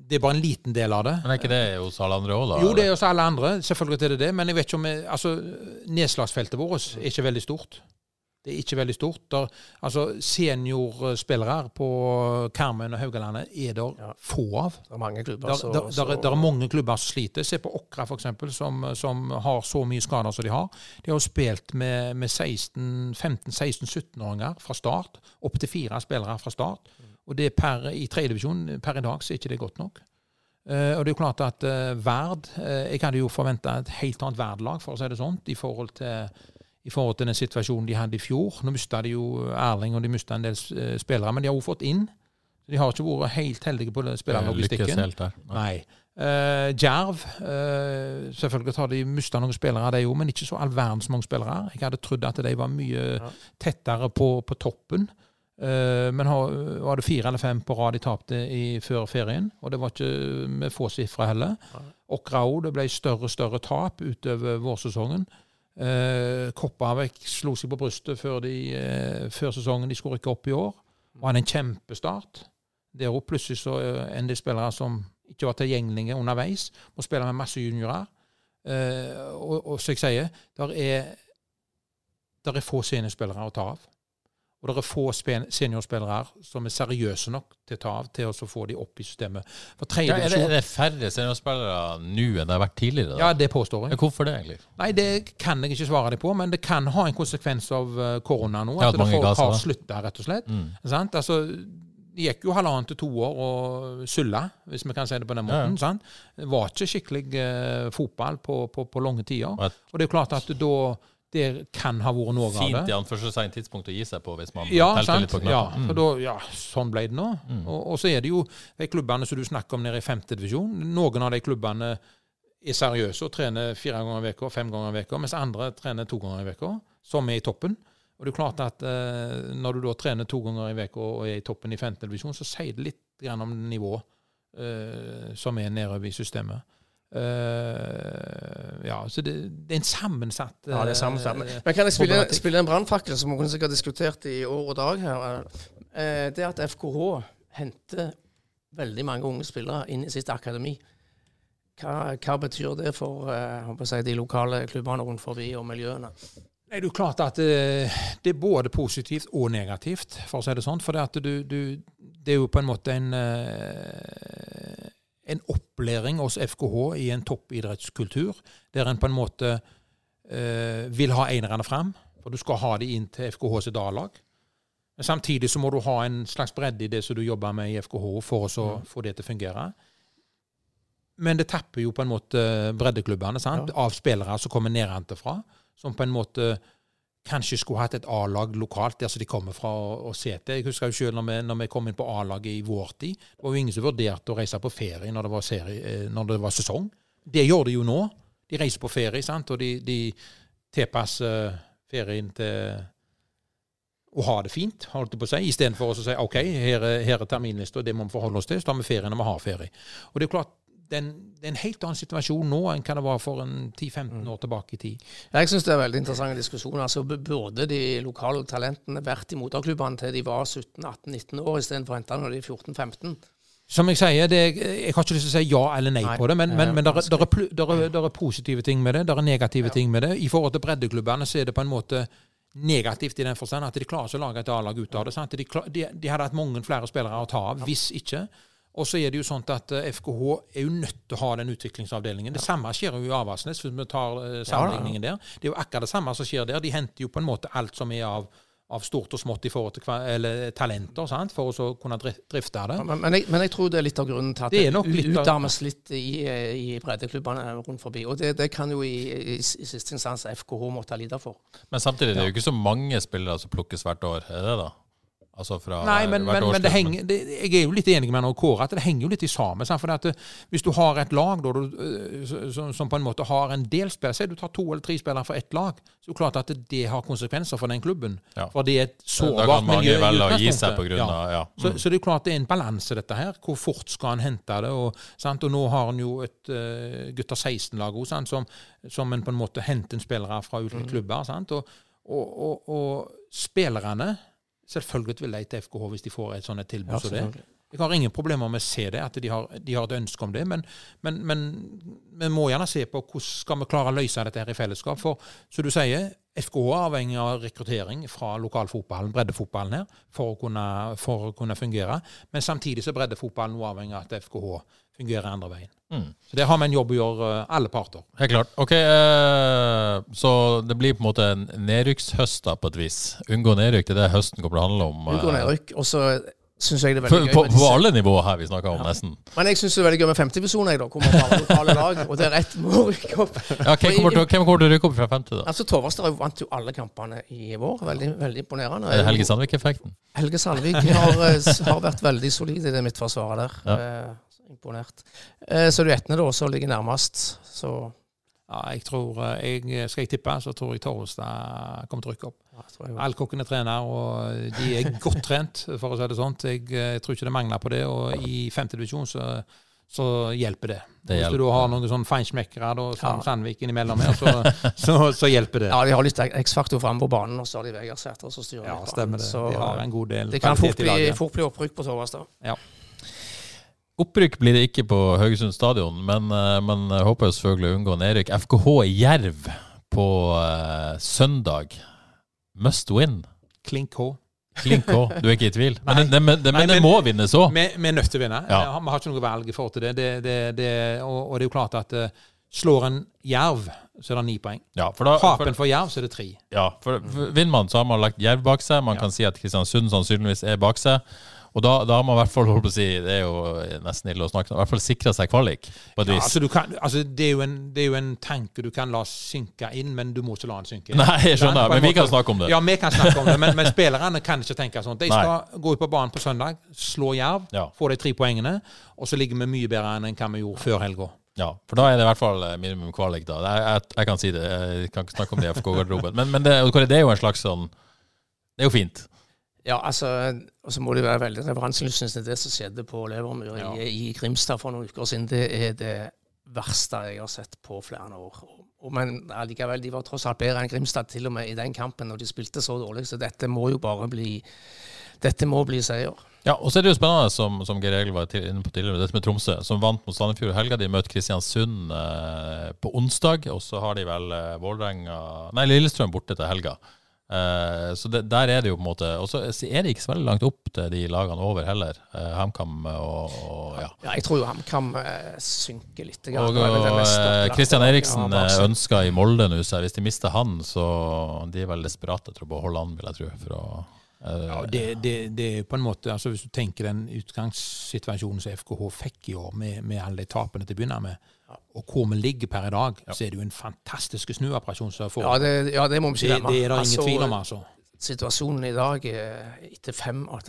Det er bare en liten del av det. Men er ikke det hos alle andre òg, da? Jo, det er hos alle andre. Selvfølgelig er det det. Men jeg vet ikke om jeg, altså, nedslagsfeltet vårt er ikke veldig stort. Det er ikke veldig stort. Der, altså, seniorspillere på Karmøy og Haugalandet er det Ja. få av. det er mange klubber Der, så- der, der, der er mange klubber som sliter. Se på Åkra, f.eks., som, som har så mye skader som de har. De har jo spilt med, med 15-16-17-åringer fra start. Opptil fire spillere fra start. Og det er per, i tredjedivisjon per i dag så er ikke det godt nok. Uh, og det er jo klart at uh, Verd uh, Jeg hadde jo forventa et helt annet Verd-lag, for å si det sånn, i forhold til i forhold til den situasjonen de hadde i fjor. Nå mista de jo Erling, og de mista en del eh, spillere, men de har jo fått inn. De har ikke vært helt heldige på spillerlogistikken. Nei. Uh, Djerv uh, Selvfølgelig har de mista noen spillere, de òg, men ikke så all verdens mange spillere. Jeg hadde trodd at de var mye Ja. tettere på, på toppen. Uh, men har, var det fire eller fem på rad de tapte i, før ferien, og det var ikke med få sifre heller. Åkra òg, det ble større og større tap utover vårsesongen. Uh, Koppavik slo seg på brystet før, de, eh, før sesongen. De skulle ikke opp i år. Og hadde en kjempestart. Der òg plutselig så eh, en del spillere som ikke var tilgjengelige underveis, må spille med masse juniorer. Eh, og, og som jeg sier, der er, der er få seniorspillere å ta av. Og det er få seniorspillere her som er seriøse nok til å ta av til å få de opp i systemet. Ja, er, det, er det færre seniorspillere nå enn det har vært tidligere? Da? Ja, det påstår jeg. Ja, Hvorfor det, egentlig? Nei, det kan jeg ikke svare deg på, men det kan ha en konsekvens av eh, korona nå. At, at folk har slutta, rett og slett. Mm. Sant? Altså, det gikk jo halvannet til to år og sulla, hvis vi kan si det på den Ja, ja. måten. Sant? Det var ikke skikkelig uh, fotball på, på, på lange tider. Og det er klart at da det kan ha vært noe av det. fint i anførselstegn tidspunkt å gi seg på hvis man Ja, telte litt på Ja, mm. for da, ja, sånn ble det nå. Og, og så er det jo de klubbene som du snakker om nede i femte divisjon. Noen av de klubbene er seriøse og trener fire ganger i uka, fem ganger i uka, mens andre trener to ganger i uka, som er i toppen. Og det er klart at eh, Når du da trener to ganger i uka og er i toppen i femte divisjon, så sier det litt om nivået eh, som er nedover i systemet. Eh, ja, så det, det er en sammensatt Ja, det er sammensatt. eh, Men, kan jeg spille, spille en brannfakkel, som vi sikkert har diskutert i år og dag her? Eh, Det at FKH henter veldig mange unge spillere inn i sitt akademi, hva, hva betyr det for si, de lokale klubbene rundt forbi og miljøene? Nei, det er klart at eh, det er både positivt og negativt, for å si det sånn. For det, at du, du, det er jo på en måte en, en opplæring hos FKH i en toppidrettskultur, der en på en måte eh, vil ha enerne fram. For du skal ha de inn til FKH sitt A-lag. Men samtidig så må du ha en slags bredde i det som du jobber med i FKH, for å så få det til å fungere. Men det tapper jo på en måte breddeklubbene sant? av spillere som kommer nedenfra som på en måte kanskje skulle hatt et A-lag lokalt der som de kommer fra og, og se. Jeg husker jo selv når vi, når vi kom inn på A-laget i vår tid, det var jo ingen som vurderte å reise på ferie når det var, serie, eh, når det var sesong. Det gjør de jo nå. De reiser på ferie, sant? og de, de tilpasser ferien til å ha det fint, holdt jeg på å si, istedenfor å si OK, her er, her er terminlista, det må vi forholde oss til, så tar vi ferie når vi har ferie. Og det er klart, det er, en, helt annen situasjon nå enn hva det var for en 10-15 år tilbake i tid. Jeg syns det er veldig interessante diskusjoner. Altså, burde de lokale talentene vært i moderklubbene til de var 17-18-19 år, istedenfor å hente når de er 14-15? Som jeg sier, det, jeg har ikke lyst til å si ja eller nei, Nei, på det, men, men, men det er- positive ting med det, Det er negative ting med det. I forhold til breddeklubbene så er det på en måte negativt i den forstand at de klarer ikke å lage et A-lag ut av det. De, de, de hadde hatt mange flere spillere å ta av, hvis ikke. Og så er det jo sånn at eh, FKH er jo nødt til å ha den utviklingsavdelingen. Det samme skjer jo i Avaldsnes, hvis vi tar eh, sammenligningen der. Det er jo akkurat det samme som skjer der. De henter jo på en måte alt som er av, av stort og smått i forhold til eller, talenter, sant? for å kunne dri- drifte det. Men, men, jeg, men jeg tror det er litt av grunnen til at Det det, litt av- utarmes litt i, i breddeklubbene rundt forbi. Og det, det kan jo i, i, i siste instans FKH måtte lide for. Men samtidig det er jo ikke så mange spillere som plukkes hvert år, er det da? Altså fra Nei, men, men, men det henger, det, jeg er jo litt enig med Kåre at det henger jo litt i sammen. For at eh, Hvis du har et lag da, du, eh, som- som, på en måte har en del spillere Si du tar to eller tre spillere fra ett lag, så er det klart at det, har konsekvenser for den klubben. Ja. For det er et Da kan mange velge å gi seg på grunn av ja. Så, så det er klart det er en balanse, dette her. Hvor fort skal en hente det? Og, sant? og nå har en jo et uh, gutter 16-lag også. Som, som en på en måte henter en spillere fra ulike klubber. Sant? Og, og, og spillerne Selvfølgelig vil de til FKH hvis de får et sånt tilbud Ja, som det. Jeg har ingen problemer med å se det, at de har, de har et ønske om det. Men, men, men vi må gjerne se på hvordan skal vi klare å løse dette her i fellesskap. For som du sier, FKH er avhengig av rekruttering fra lokalfotballen, breddefotballen her, for å kunne, for å kunne fungere. Men samtidig så er breddefotballen også avhengig av at FKH fungerer andre veien. Mm. Så Det har vi en jobb å gjøre, eh, alle parter. Helt klart. Ok, eh, Så det blir på en måte en nedrykkshøst da, på et vis. Unngå nedrykk, det er det høsten kommer til å handle om. Unngå eh, nedrykk. Og så syns jeg det er veldig gøy på, på, på alle nivåer her vi snakker om, nesten. Men jeg syns det er veldig gøy med femtedivisjon, jeg, da. Hvor man har lokale lag, og det er rett må rykke opp. Ja, hvem kommer til, hvem kommer til å rykke opp fra femte, da? Altså, Torvastad vant jo alle kampene i vår. Veldig, veldig imponerende. Er det Helge Sandvik-effekten? Helge Sandvik har, har vært veldig solid i det midtforsvaret der. Eh, imponert. Eh, så du Etne, da, som ligger nærmest. Så Ja, jeg tror, eh, jeg, Skal jeg tippe, så tror jeg Torvastad kommer til å rykke opp. ja, tror Alkokken er trener, og de er godt trent, for å si det sånn. Jeg, jeg, tror ikke det mangler på det. Og i femte divisjon så, så hjelper det. Det Hvis du da har noen sånn feinschmeckere som Ja. Sandvik innimellom her, så, så, så hjelper det. Ja, de har litt X-faktor framme på banen, og så har de Vegard Sæter som styrer Ja, stemmer det. Så De har en god del det kan fort bli, fort bli opprykk på Torvastad. Opprykk blir det ikke på Haugesund stadion, men, eh, men jeg håper jeg selvfølgelig å unngå nedrykk. FKH Jerv på uh, søndag. Must win. Klink H. Klink H. du er ikke i tvil? Men, det, det, men, det, Nei, men det må vinnes òg. Vi vi er nødt til å vinne. Ja. Ja, Vi har ikke noe valg i forhold til det. det, det, det og, og det er jo klart at uh, slår en Jerv, så er det ni poeng. Ja, for da, Taper en for Jerv, så er det tre. ja, for, for vinner man, så har man lagt Jerv bak seg. Man kan si at Kristiansund sannsynligvis er bak seg. Og da, da har man i hvert fall holdt på å si, det er jo nesten ille å snakke om, i hvert fall sikra seg kvalik, på et Ja, vis. altså du kan, altså det, er en, det er jo en tanke du kan la synke inn, men du må ikke la den synke inn. Nei, jeg skjønner, men vi måte- kan snakke om det. Ja, vi kan snakke om det, men, men spillerne kan ikke tenke sånn. De Nei. skal gå ut på banen på søndag, slå Jerv, Ja. få de tre poengene, og så ligger vi mye bedre enn hva vi gjorde før helga. Ja, for da er det i hvert fall eh, minimum kvalik. da. Jeg, jeg, jeg kan si det. Jeg kan ikke snakke om det i FK-garderoben. Men, men det, det er jo en slags sånn Det er jo fint. Ja, altså, og så må det være veldig referanselystne til det som skjedde på Levermyr Ja. i, i Grimstad for noen uker siden. Det er det verste jeg har sett på flere år. Og, men allikevel, de var tross alt bedre enn Grimstad til og med i den kampen, og de spilte så dårlig, så dette må jo bare bli dette må bli seier. Ja, og så er det jo spennende, som, som Geir Egil var inne på tidligere, dette med Tromsø, som vant mot Sandefjord helga. De møter Kristiansund eh, på onsdag, og så har de vel eh, Vålerenga Nei, Lillestrøm borte til helga. Eh, så det, der er det jo på en måte Og så er det ikke så veldig langt opp til de lagene over heller. Eh, HamKam og, og, ja. ja. Jeg tror jo HamKam eh, synker litt. Grann. Og, og Kristian Eriksen ønsker i Molde nå, så hvis de mister han, så de er vel desperate etter å beholde han, vil jeg tro. for å ja, det, det, det, er på en måte, altså Hvis du tenker den utgangssituasjonen som FKH fikk i år, med, med alle de tapene til å begynne med, og hvor vi ligger per i dag, ja. så er det jo en fantastisk snuoperasjon. som Ja, det, ja, det må vi ikke glemme. Det, er det ingen altså, tvil om. altså. Situasjonen i dag, etter fem, at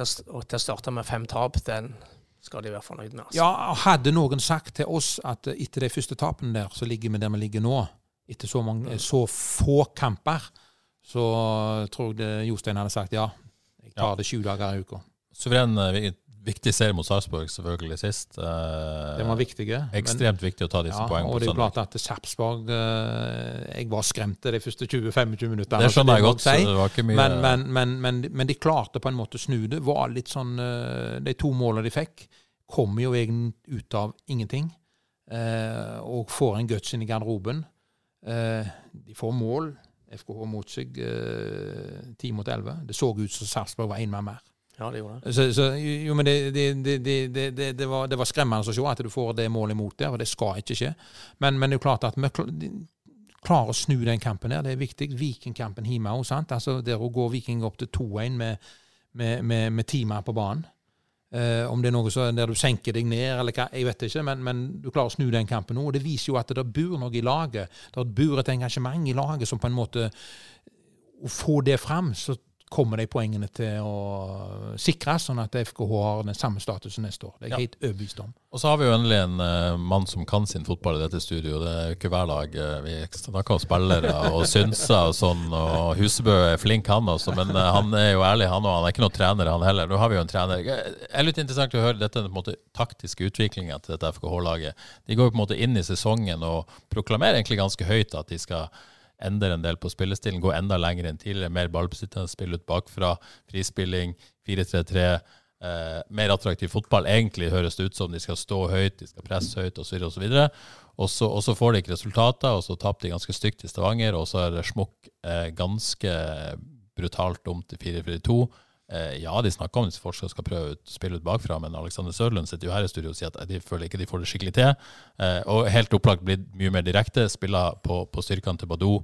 jeg starta med fem tap, den skal de være fornøyd med. Altså. Ja, Hadde noen sagt til oss at etter de første tapene der, så ligger vi der vi ligger nå, etter så, mange, så få kamper, så tror jeg det Jostein hadde sagt ja, Jeg tar det sju dager i uka. Suveren eh, viktig serie mot Sarpsborg selvfølgelig sist. Eh, det var viktige. Ekstremt men, viktig å ta disse ja, poengene. Og det er jo klart at Sarpsborg eh, Jeg var skremt de første 20-25 minuttene. Det skjønner jeg godt. Si. det var ikke mye... Men, men, men, de klarte på en måte å snu det. var litt sånn, uh, De to målene de fikk, kommer jo egentlig ut av ingenting. og får en guts inn i garderoben. de får mål. FKH mot seg 10 mot elleve. Det så ut som Sarpsborg var én mann mer. Ja, det gjorde det. Så, så, jo, men det, det, det, var, det var skremmende å se at du får det målet imot der, og det skal ikke skje. Men, men det er jo klart at vi klarer å snu den kampen der. Det er viktig. Vikingkampen hjemme òg, sant. Altså, der å gå Viking opp til 2-1 med, med, med, med timer på banen. Uh, om det er noe så, der du senker deg ned, eller hva, jeg vet ikke, men, men du klarer å snu den kampen nå. og Det viser jo at det bor noe i laget. Det bor et engasjement i laget som på en måte Å få det fram, så kommer de poengene til å sikres, sånn at FKH har den samme statusen neste år. Det er jeg ja. helt overbevist om. Og så har vi jo endelig en uh, mann som kan sin fotball i dette studioet. Det er jo ikke hver dag uh, vi snakker om spillere og synser og sånn. og Husebø er flink, han også, men uh, han er jo ærlig, han òg. Han er ikke noen trener, han heller. Nå har vi jo en trener. Det er litt interessant å høre dette på en måte taktiske utviklinga til dette FKH-laget. De går jo på en måte inn i sesongen og proklamerer egentlig ganske høyt at de skal endre en del på spillestilen, gå enda lenger enn tidligere. Mer ballbesittende, spille ut bakfra, frispilling, 4-3-3. Eh, mer attraktiv fotball. Egentlig høres det ut som de skal stå høyt, de skal presse høyt osv. osv. Og så, og så får de ikke resultater, og så tapte de ganske stygt i Stavanger. Og så er Smokk eh, ganske brutalt om til 4-4-2. Eh, ja, de snakker om at forskere skal prøve å spille ut bakfra, men Alexander Sørlund sitter jo her i studio og sier at de føler ikke de får det skikkelig til. Eh, og helt opplagt blitt mye mer direkte. Spiller på, på styrkene til Badou.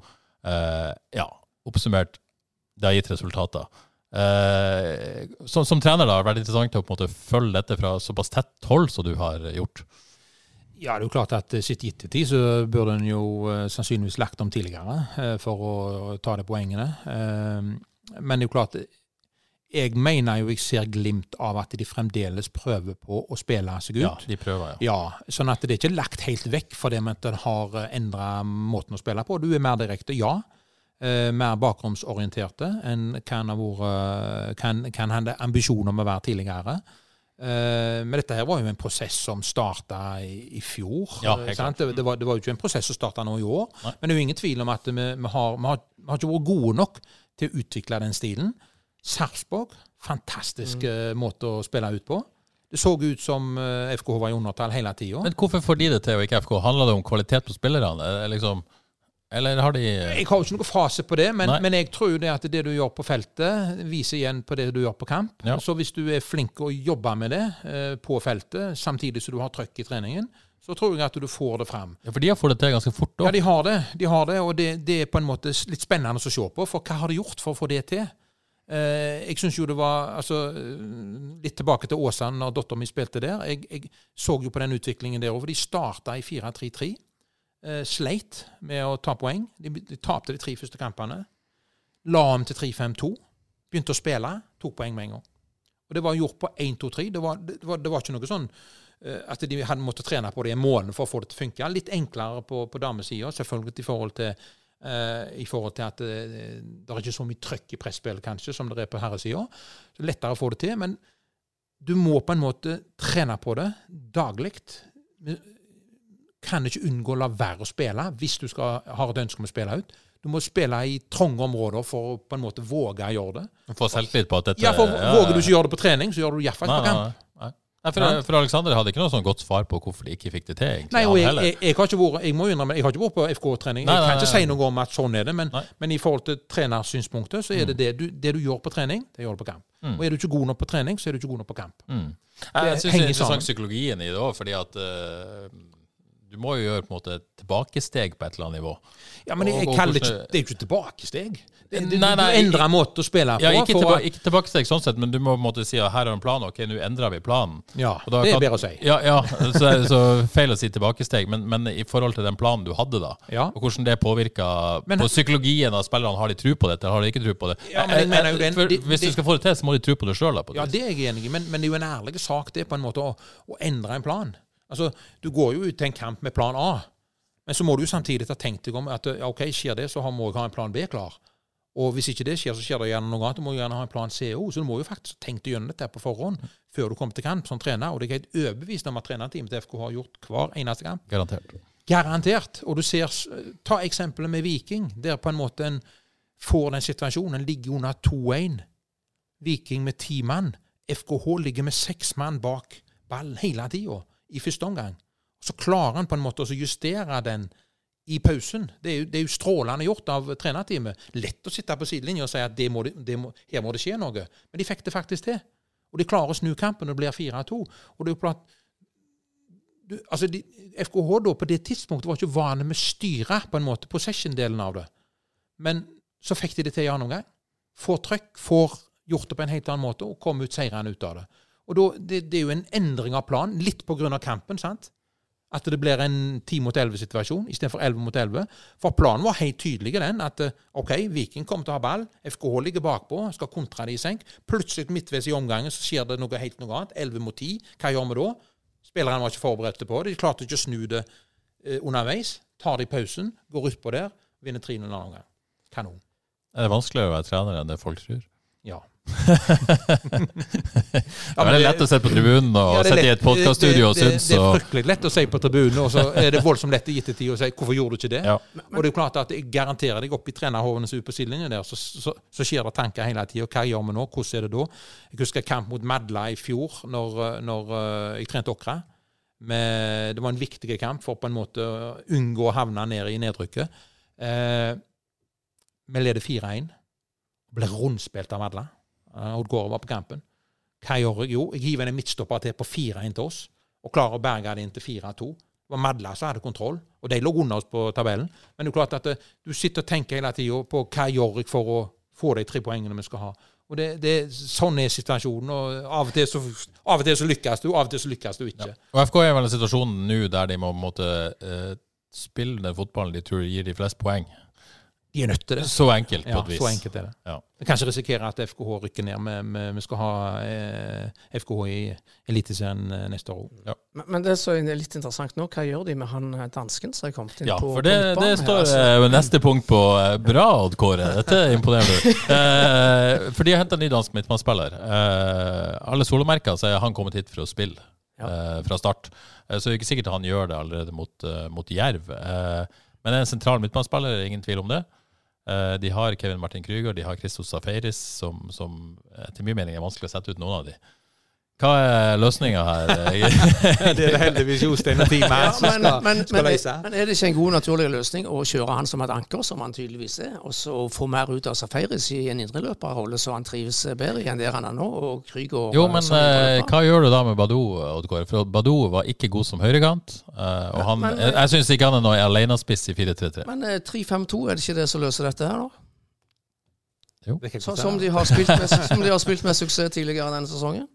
Eh, ja, oppsummert, det har gitt resultater. Som, som, trener da, har det interessant å på en måte følge dette fra såpass tett hold som du har gjort. Ja, det er jo klart at sitt gitte tid så burde en jo sannsynligvis lagt om tidligere for å ta de poengene. Men det er jo klart jeg mener jo jeg ser glimt av at de fremdeles prøver på å spille seg ut. Ja, de prøver, ja. ja sånn at det er ikke lagt helt vekk fordi en har eh, endra måten å spille på. Du er mer direkte, ja. Eh, mer bakromsorienterte enn kan ha vært kan, kan ha ambisjoner med å være tidligere. Eh, men dette her var jo en prosess som starta i, i, fjor. Ja, det, det, var, det, var, jo ikke en prosess som starta nå i år. Nei. Men det er jo ingen tvil om at vi, vi, har, vi, har, vi har ikke vært gode nok til å utvikle den stilen. Sarpsborg, fantastisk mm. måte å spille ut på. Det så ut som eh, FKH var i undertall hele tida. Men hvorfor får de det til, og ikke FK? Handler det om kvalitet på spillerne? Liksom, eller har de Jeg har jo ikke noen fase på det, men, men, jeg tror det at det du gjør på feltet, viser igjen på det du gjør på kamp. Ja. Så hvis du er flink å jobbe med det eh, på feltet, samtidig som du har trøkk i treningen, så tror jeg at du får det fram. Ja, For de har fått det til ganske fort? da. Ja, de har det. De har det og det, det, er på en måte litt spennende å se på. For hva har de gjort for å få det til? Eh, jeg syns jo det var altså, Litt tilbake til Åsane, når dattera mi spilte der. Jeg, jeg, så jo på den utviklingen der over. De starta i 4-3-3. Eh, sleit med å ta poeng. De, de tapte de tre første kampene. La om til 3-5-2. Begynte å spille. Tok poeng med en gang. Og det var gjort på 1-2-3. Det, det, det, var ikke noe sånn at de hadde måttet trene på det i en måned for å få det til å funke. Litt enklere på, på damesida, selvfølgelig i forhold til I forhold til at uh, det er ikke så mye trøkk i presspill kanskje som det er på herresida. Lettere å få det til. Men du må på en måte trene på det daglig. kan ikke unngå å la være å spille hvis du skal, har et ønske om å spille ut. Du må spille i trange områder for å på en måte våge å gjøre det. Få selvtillit på at dette Ja, for Våger du ikke gjøre det på trening, så gjør du det iallfall på kamp. nei. Nei, for, for Alexander hadde ikke noe sånn godt svar på hvorfor de ikke fikk det til. egentlig, Nei, og jeg, jeg, jeg har ikke vært jeg må innrømme, jeg har ikke vært på FK-trening. Jeg kan ikke si noe om at sånn er det, men, men i forhold til trenersynspunktet, så er det det du, det du gjør på trening, det gjør du på kamp. Mm. Og er du ikke god nok på trening, så er du ikke god nok på kamp. Mm. Det Jeg, jeg syns det er interessant psykologien i det òg, fordi at uh, du må jo gjøre på en måte tilbakesteg på et eller annet nivå. Ja, men jeg, jeg Og- og kaller det ikke, det er jo ikke tilbakesteg. Det, det, Nei, nei, du endrer måte å spille på. Ja, ikke, for tilba å- ikke tilbakesteg sånn sett, men du må på en måte si at her er en plan, ok, nå endrer vi planen. ja, da det er bedre å si. Ja, ja så, så feil å si tilbakesteg, men, men i forhold til den planen du hadde da, Ja. og hvordan det påvirker Men- på psykologien av spillerne, har de tro på dette, eller har de ikke tro på det? Ja, men jeg mener jo For de- hvis du skal få det til, så må de tro på det sjøl. Ja, det er jeg enig i, men, men det er jo en ærlig sak det på en måte å, å endre en plan. Altså, Du går jo ut til en kamp med plan A, men så må du jo samtidig ha tenkt deg om at ja, ok, skjer det, så må jeg ha en plan B klar. Og hvis ikke det skjer, så skjer det gjerne noe annet. Du må gjerne ha en plan CO. Så du må jo faktisk tenke gjennom dette på forhånd før du kommer til kamp som trener. Og det er helt overbevist om at trenerteamet til FK har gjort hver eneste kamp. Garantert. Garantert. Og du ser, Ta eksempelet med Viking, der på en måte en får den situasjonen. En ligger under 2-1. Viking med ti mann. FKH ligger med seks mann bak ballen hele tida i første omgang. Så klarer han på en måte å justere den i pausen. Det er, jo, det er jo strålende gjort av trenerteamet. Lett å sitte på sidelinja og si at det må det, må, her må det skje noe. Men de fikk det faktisk til. Og de klarer å snu kampen, og det blir 4-2. Og det er jo klart du, altså de, FKH da på det tidspunktet var ikke vane med å styre på en måte, possession-delen av det. Men så fikk de det til i annen omgang. Får trøkk, får gjort det på en helt annen måte og kom ut seirende ut av det. Og da, det, det er jo en endring av planen, litt av kampen. sant? At det blir en 10 mot 11-situasjon istedenfor 11 mot 11. For planen var helt tydelig den at eh, OK, Viking kommer til å ha ball, FKH ligger bakpå, skal kontre det i senk. Plutselig midtveis i omgangen så skjer det noe helt noe annet. 11 mot 10. Hva gjør vi da? Spillerne var ikke forberedt på det. De klarte ikke å snu det eh, underveis. Tar de pausen, går utpå der, vinner 3-0 en annen omgang. Kanon. Er det vanskeligere å være trener enn det folk tror? Ja. Det er lett å sitte på tribunen og Ja, sitte i et podkaststudio og synes det er fryktelig lett å si på tribunen, og så er det voldsomt lett i ettertid å si 'hvorfor gjorde du ikke det?' Ja. Og det er jo klart at jeg garanterer deg opp i trenerhovene som er på sidelinjen der, så, så, så skjer det tanker hele tida. Hva gjør vi nå? Hvordan er det da? Jeg husker kamp mot Madla i fjor, når, når eh, jeg trente Åkra. Det var en viktig kamp for på en måte å unngå å havne ned i nedrykket. Eh, vi leder 4-1. Ble rundspilt av Madla. Uh, Odd Gård var på kampen. Hva gjør jeg? Jo, jeg hiver en midtstopper til på 4-1 til oss, og klarer å berge det inn til 4-2. Det var Madla som hadde kontroll, og de lå under oss på tabellen. Men det er klart at eh, du sitter og tenker hele tida på hva gjør jeg for å få de tre poengene vi skal ha. Og det, det, Sånn er situasjonen. og Av og til så, av og til så lykkes du, av og til så lykkes du ikke. Og FK er vel i situasjonen nå der de må måtte, uh, eh, spille den fotballen de tror gir de flest poeng. De er nødt til det. Så enkelt, på et vis. Ja, så enkelt er det. Ja. Vi kan ikke risikere at FKH rykker ned. med- med- Vi skal ha eh, FKH i Eliteserien eh, neste år òg. Men, men det som er litt interessant nå, hva gjør de med han eh, dansken som har kommet inn Ja, på for det, det står her, altså? eh, neste punkt på eh, Bra, Odd Kåre. Dette imponerer du. Eh, for de har henta ny dansk midtbanespiller. Eh, alle solomerker så er han kommet hit for å spille eh, fra start. Eh, så det er ikke sikkert han gjør det allerede mot, mot Jerv. Eh, men det er en sentral midtbanespiller, ingen tvil om det. Eh, de har Kevin Martin Krüger, de har Christos Safaris, som, som etter min mening er vanskelig å sette ut noen av de. Hva er løsninga her? det er det heldigvis Jostein og teamet her som skal, men, skal løse. men er det ikke en god naturlig løsning å kjøre han som et anker, som han tydeligvis er, og så få mer ut av Safaris i en indreløperrolle, så han trives bedre enn der han er nå, og Krüger Jo, men som eh, hva gjør du da med Badou, Oddgård? For Badou var ikke god som høyrekant. eh, og han, men- jeg, jeg syns ikke han er noe alenespiss i 4-3-3. Men eh, 3-5-2, er det ikke det som løser dette her, da? Jo. Så, som, de har spilt med, som de har spilt med suksess tidligere denne sesongen?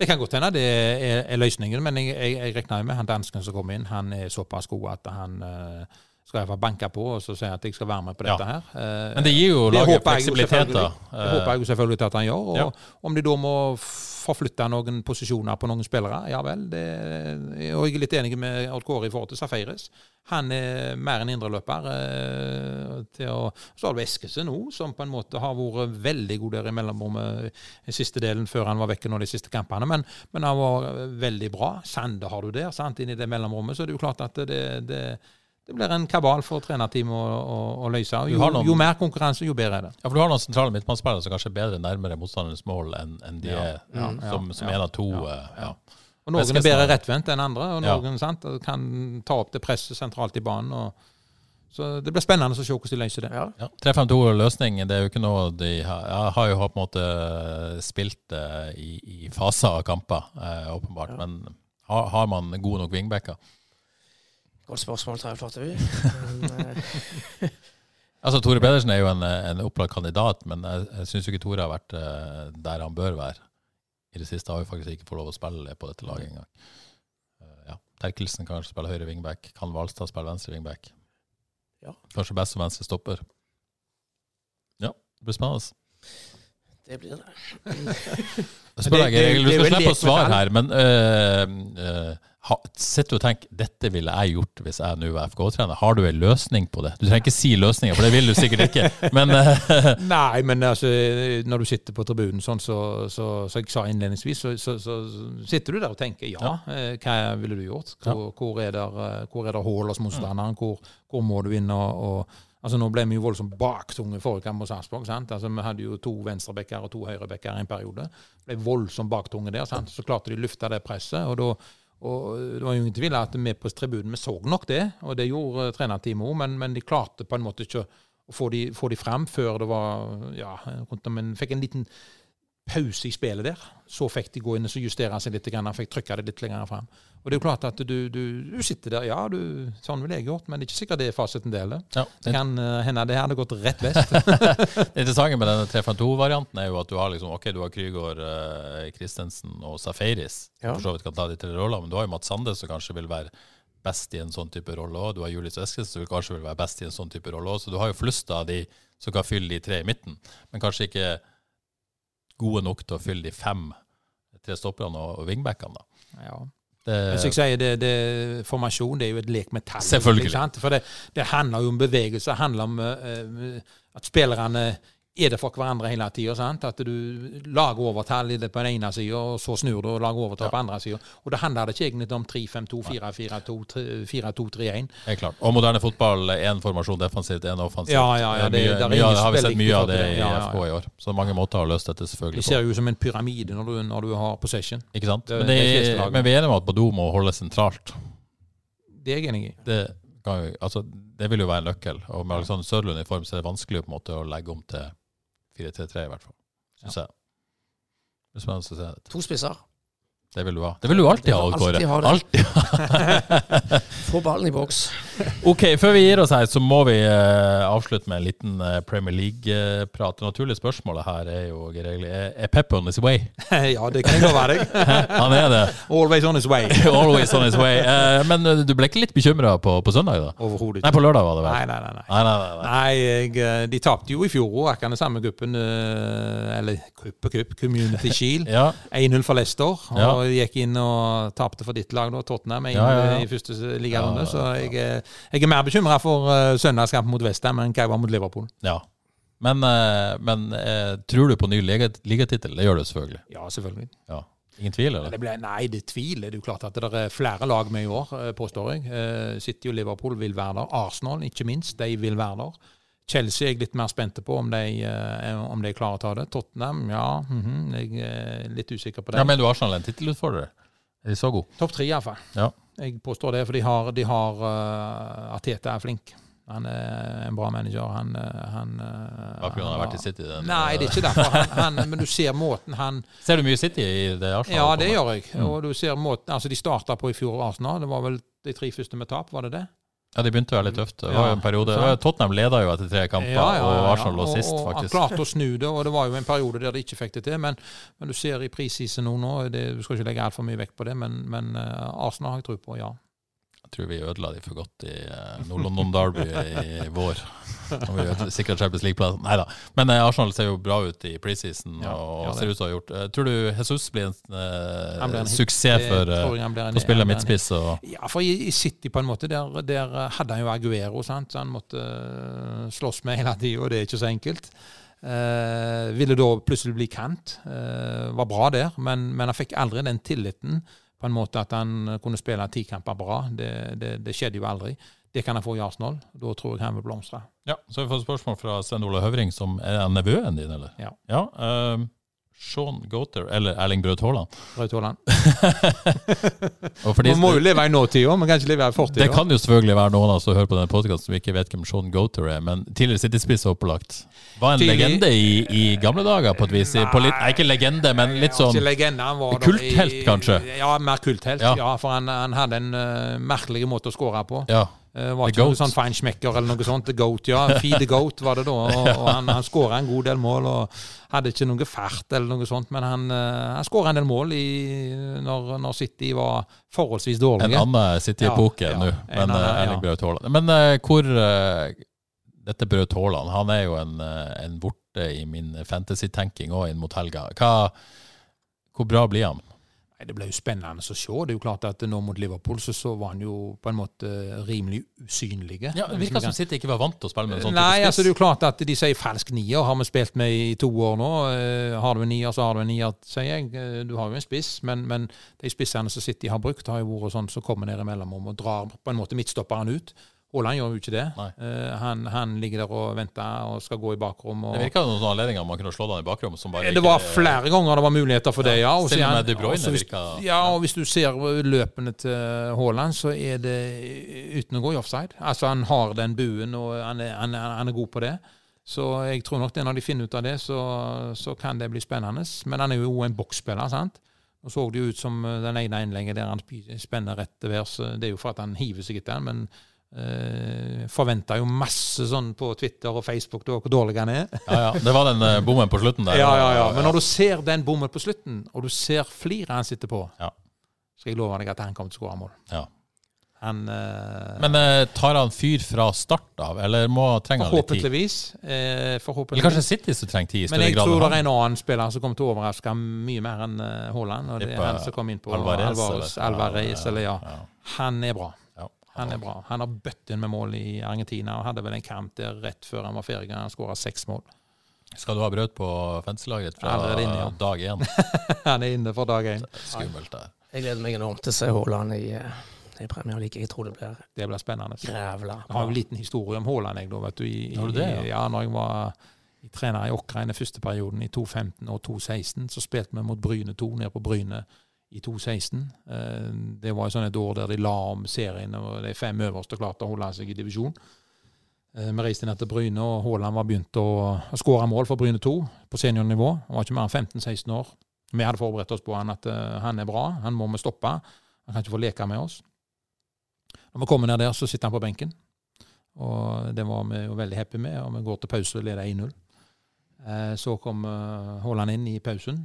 Det kan godt hende det er, er løsningen, men jeg, jeg, jeg regner med han dansken som kom inn. Han er såpass god at han eh, skal jeg få banke på og så si at jeg skal være med på Ja. dette her. Eh, Men det gir jo laget fleksibilitet, da. Det håper jeg jo selvfølgelig at han gjør. Og Ja. om de da må forflytte noen posisjoner på noen spillere, ja vel. Det, og jeg er litt enig med Odd Kåre i forhold til Safaris. Han er mer en indreløper. Eh, så har du Eskesen nå, som på en måte har vært veldig god der i mellomrommet i siste delen før han var vekke nå de siste kampene. Men, men han var veldig bra. Sande har du der, sant, inn i det mellomrommet. Så det er jo klart at det, det, det blir en kabal for trenerteamet å, å, å løse. Jo, noen- jo mer konkurranse, jo bedre er det. Ja, for du har noen sentrale midtbanespillere som kanskje er bedre nærmere motstanderens mål enn enn de er, Ja, som, ja, som ja, en av to. ja, eh, ja. Og Noen er bedre rettvendt enn andre, og Ja. noen sant, kan ta opp det presset sentralt i banen. Og, så det blir spennende å se hvordan de løser det. Ja. Ja. 3-5-2-løsning, det er jo ikke noe de har Jeg har jo på en måte spilt det i, i faser av kamper, eh, åpenbart. Men har, har man gode nok wingbacker? Godt spørsmål. Men, eh, Altså, Tore Pedersen er jo en, en opplagt kandidat, men jeg, jeg syns ikke Tore har vært eh, der han bør være. I det siste har vi faktisk ikke fått lov å spille på dette laget engang. Uh, ja. Terkelsen kan spille høyre wingback. Kan Valstad spille venstre wingback? Ja. Kanskje best som venstre stopper. Ja, det blir spennende. det blir det. Jeg spør deg, jeg, Egil, du det er skal jo en slippe å lek med ha, sitter du og tenker dette ville jeg gjort hvis jeg nå var FK-trener. Har du en løsning på det? Du trenger ikke si løsninger, for det vil du sikkert ikke. Men øh, Nei, men altså, når du sitter på tribunen sånn, så, så, så jeg sa innledningsvis, så, så, så sitter du der og tenker ja, ja. hva ville du gjort? Hvor, ja. eh, hvor er det hull hos motstanderen? Hvor, hvor må du inn? Og, og, altså, nå ble vi jo voldsomt baktunge forrige kamp mot Sarpsborg. Altså, vi hadde jo to venstrebacker og to høyrebacker i en periode. Ble voldsomt baktunge der. sant? Så klarte de å lufte det presset. og da og Det var jo ingen tvil at vi på tribunen vi så nok det, og det gjorde eh, trenerteamet òg, men, men de klarte på en måte ikke å få de, få de frem før det var ja, rundt om en fikk en liten pause i spillet der. Så fikk de gå inn og så justere seg litt, grann, fikk trykke det litt lenger frem. Og det er jo klart at du, du, du sitter der, ja, du, sånn ville jeg gjort, men det er ikke sikkert det er fasiten det heller. ja, Det kan uh, hende det hadde gått rett vest. det interessante med denne 3-5-2-varianten er jo at du har liksom, ok, du har Krygård, uh, og Safaris. Ja. For så vidt kan ta de tre rollene, men du har jo Mats Sande som kanskje vil være best i en sånn type rolle òg. Du har Julius Eskes, som kanskje vil være best i en sånn type rolle òg. Så du har jo flust av de som kan fylle de tre i midten, men kanskje ikke gode nok til å fylle de fem tre stopperne og, wingbackene. da. ja. Det, jeg sier, det, det, formasjon det er jo et lek med tall. Selvfølgelig. For det, det handler jo om bevegelse. Det handler om uh, at spillerne er det for hverandre hele tida. At du lager overtall i det på den ene sida, og så snur du og lager overtall på den andre sida. Og da handler det ikke egentlig om 3-5-2, 4-4-2, 4-2-3-1. Helt klart. Og moderne fotball, én formasjon defensivt, én offensivt. Ja, ja, ja, det- mye, er mye, det har vi sett mye av det i Ja, ja, FK i år. Så mange måter har løst dette selvfølgelig. Det ser jo ut som en pyramide når du, når du har possession. Ikke sant? det- Men, det, de men vi er enige om at Badou må holde sentralt. Det er jeg enig i. Det, kan jo, altså, det vil jo være en nøkkel. Og med Alexander Sørlund i form så er det vanskelig på en måte å legge om til 4-3-3 i hvert fall. Syns jeg. Hvis man skal se det. To spisser. Det vil du ha. Det vil du alltid ha, Kåre. Alltid ha det. Alltid. Få ballen i boks. Ok, før vi gir oss her, så må vi uh, avslutte med en liten uh, Premier League-prat. Det naturlige spørsmålet her er jo Geir Egil, er, Pep on his way? ja, det kan jo være. Han er det. Always on his way. Always on his way. Uh, men du ble ikke litt bekymra på, på søndag, da? Overhodet Nei, på lørdag var det vel? Nei, nei, nei. nei. Nei, nei, nei, jeg, de tapte jo i fjor òg, akkurat den samme gruppen. Eller gruppe, gruppe, Community Shield. Ja, 1-0 for Leicester, og Ja. gikk inn og tapte for ditt lag, da, Tottenham, 1 Ja, i første ligarunde. Så jeg, jeg er mer bekymra for uh, søndagskamp mot Westham enn hva jeg var mot Liverpool. ja. Men, uh, men uh, tror du på ny liga- ligatittel? Det gjør du selvfølgelig. Ja, selvfølgelig. Ja. Ingen tvil, eller? Det ble, nei, det tviler. Det er jo klart at det er flere lag med i år, eh, påstår jeg. Eh, City og Liverpool vil være der. Arsenal, ikke minst, de vil være der. Chelsea er jeg litt mer spente på om de, eh, om de klarer å ta det. Tottenham, ja, mhm, jeg er litt usikker på det. Ja, Men du Arsenal sånn en tittelutfordrer? Er de så gode? Topp tre, iallfall. Ja. Jeg påstår det, for de har, de har uh, Arteta er flink. Han er en bra manager. Han, eh, han eh, Bare fordi han har vært i City? Den, Nei, det er ikke derfor. Han, han, men du ser måten han Ser du mye City i det Arsenal? Ja, det gjør jeg. Mm. Og du ser måten Altså, de starta på i fjor Arsenal. Det var vel de tre første med tap, var det det? Ja, de begynte å være litt tøft. Det var jo en periode. Tottenham leda jo etter tre kamper, og Arsenal lå Og- sist, og Han klarte å snu det, og det var jo en periode der de ikke fikk det til. Men, men du ser i prisisen nå, nå det, du skal ikke legge altfor mye vekt på det, men, men eh, Arsenal har jeg tro på, ja. Tror vi ødela de for godt i uh, Nord-London Derby i vår. Når vi sikra Champions League-plass. Nei da. Men uh, Arsenal ser jo bra ut i preseason ja, og ja, ser ut til å ha gjort uh, Tror du Jesus blir en, uh, en suksess for å spille midtspiss? Og... Ja, for i, i, City på en måte, der, der hadde han jo Aguero, sant? så han måtte slåss med hele tida, og det er ikke så enkelt. Uh, ville da plutselig bli kant. Uh, var bra der, men, men, han fikk aldri den tilliten på en måte at han kunne spille ti kamper bra. Det, det, det, skjedde jo aldri. Det kan han få i Arsenal. Da tror jeg han vil blomstre. Ja, Så vi fått spørsmål fra Sven Ole Høvring, som er nevøen din, eller? Ja. ja uh, Sean Goater eller Erling Braut Haaland. Braut Haaland. Man må jo leve i nåtida, man kan ikke leve i fortida. Det kan jo selvfølgelig være noen av oss som hører på denne podkasten som ikke vet hvem Sean Goater er, men tidligere City-spiss opplagt. Var en Tidlig... legende i, i, gamle dager, på et vis. Nei, litt, nei ikke legende, men litt sånn Kulthelt, kanskje? Ja, mer kulthelt. Ja. ja for han, han, hadde en uh, merkelig måte å skåre på. Ja. Uh, var ikke noe sånn feinschmecker eller noe sånt. The Goat, ja. Feed the Goat var det da. Og, og han, han skåra en god del mål og hadde ikke noe fart eller noe sånt. Men han, uh, han skåra en del mål i, når, når, City var forholdsvis dårlige. En annen City-epoke ja, ja, nå, men uh, Erling Braut Haaland. Men uh, hvor Dette Braut Haaland, han er jo en, en borte i min fantasy-tenking òg inn mot helga. Hva, hvor bra blir han? Det ble jo spennende å se. Det er jo klart at nå mot Liverpool så, så var han jo på en måte rimelig usynlig. Ja, Det som City ikke var vant til å spille med en sånn Nei, altså det er jo klart at de sier falsk nier. Har vi spilt med i to år nå. Eh, har du en nier, så har du en nier, sier jeg. Eh, du har jo en spiss, men, men de spissene som City har brukt, har jo vært sånn som kommer ned i imellom og drar på en måte midtstopperen ut. Haaland gjør jo ikke det. Uh, han, han, ligger der og venter og skal gå i bakrom. Og... Det virka noen anledninger man kunne slå den i bakrom. det var flere ganger det var muligheter for det, ja. Og Selv med De Bruyne hvis, Ja, og hvis du ser løpene til Haaland, så er det uten å gå i offside. Altså Han har den buen, og han er, han han er god på det. Så jeg tror nok det når de finner ut av det, så, så kan det bli spennende. Men han er jo en boksspiller, sant. Nå så det jo ut som den ene innlegget der han spenner rett til værs. Det er jo for at han hiver seg etter den, men eh, Forventa jo masse sånn på Twitter og Facebook da, hvor dårlig han er. ja, ja, Det var den uh, bommen på slutten der. Ja, ja, ja. Men når du ser den bommen på slutten, og du ser fliret han sitter på, ja. skal jeg love deg at han kommer til å skåre mål. Ja. Han, uh, Men tar han fyr fra start av, eller må, trenger han litt tid? Forhåpentligvis. forhåpentligvis. Eller kanskje City som trenger tid? Men jeg tror det er en annen spiller som kommer til å overraske mye mer enn Haaland. Og det er han som kom inn på Alvarez, Alvarez, Alvarez eller ja. Han er bra. Han er bra. Han har bøtt inn med mål i Argentina og hadde vel en kamp der rett før han var ferdig. Han skåra seks mål. Skal du ha brød på fantasy fra inne, ja. dag én? han er inne for dag én. Skummelt. det. Jeg gleder meg enormt til å se Haaland i, eh, i Premier League. Jeg tror det blir Det blir spennende. Grævla. Jeg har en liten historie om Haaland. Jeg, da, vet du, i, har du det, ja? ja, når jeg var i trener i Åkrein i første perioden, i 2015 og 2016, så spilte vi mot Bryne 2 nede på Bryne i 2016. Eh, det var sånn et år der de la om serien, og de fem øverste klarte å holde seg i divisjon. Eh, vi reiste ned til Bryne, og Haaland var begynt å, å skåre mål for Bryne 2 på seniornivå. Han var ikke mer enn 15-16 år. Vi hadde forberedt oss på han at uh, han er bra, han må vi stoppe. Han kan ikke få leke med oss. Når vi kommer ned der, så sitter han på benken. Og Det var vi jo veldig happy med, og vi går til pause og leder 1-0. Uh, så kom Haaland inn i pausen.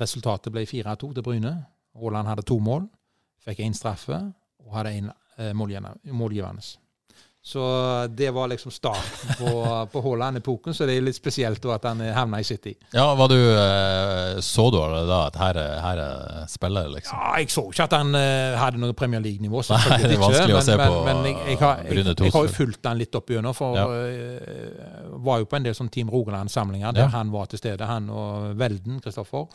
Resultatet ble 4-2 til Bryne. Haaland hadde to mål, fikk én straffe og hadde én eh, målgivende. Så det var liksom starten på, på Haaland-epoken, så det er litt spesielt at han havna i City. Ja, var du, eh, Så du da at her, her er spiller, liksom? Ja, Jeg så ikke at han uh, hadde noe Premier League-nivå. Nei, det er vanskelig ikke, å se men, på men, men jeg, jeg, har, jeg, jeg, har jo fulgt han litt opp gjennom, for ja. uh, var jo på en del sånn Team Rogaland-samlinger der ja. han var til stede, han og Velden, Kristoffer.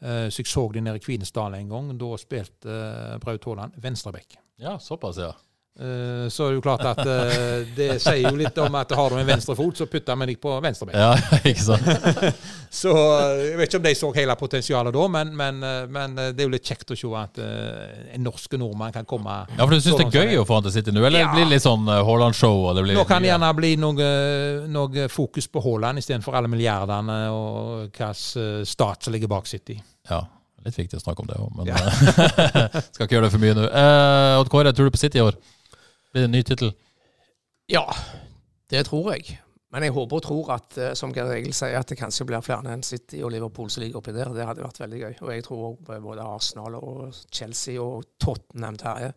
Uh, så jeg så de nede i Kvinesdal en gang. Da spilte uh, Braut Haaland venstreback. Ja, såpass, ja. Uh, så er det jo klart at uh, det sier jo litt om at har du en venstre fot, så putter vi deg på venstre ben. Ja, ikke sant? så jeg vet ikke om de så hele potensialet da, men, men, men, det er jo litt kjekt å se at en norsk nordmann kan komme Ja, For du syns det er gøy å få han til å sitte nå, eller ja. det blir litt sånn Haaland-show? Nå kan det gjerne bli noe, noe fokus på Haaland istedenfor alle milliardene og hvilken stat som ligger bak City. Ja, litt viktig å snakke om det òg, men ja. skal ikke gjøre det for mye nå. Uh, Odd Kåre, tror du på City i år? Blir det en ny tittel? Ja, det tror jeg. Men jeg håper og tror at, eh, som Geir Egil sier, at det kanskje blir flere enn City og Liverpool som ligger oppi der. Det hadde vært veldig gøy. Og jeg tror både Arsenal og Chelsea og Tottenham terje.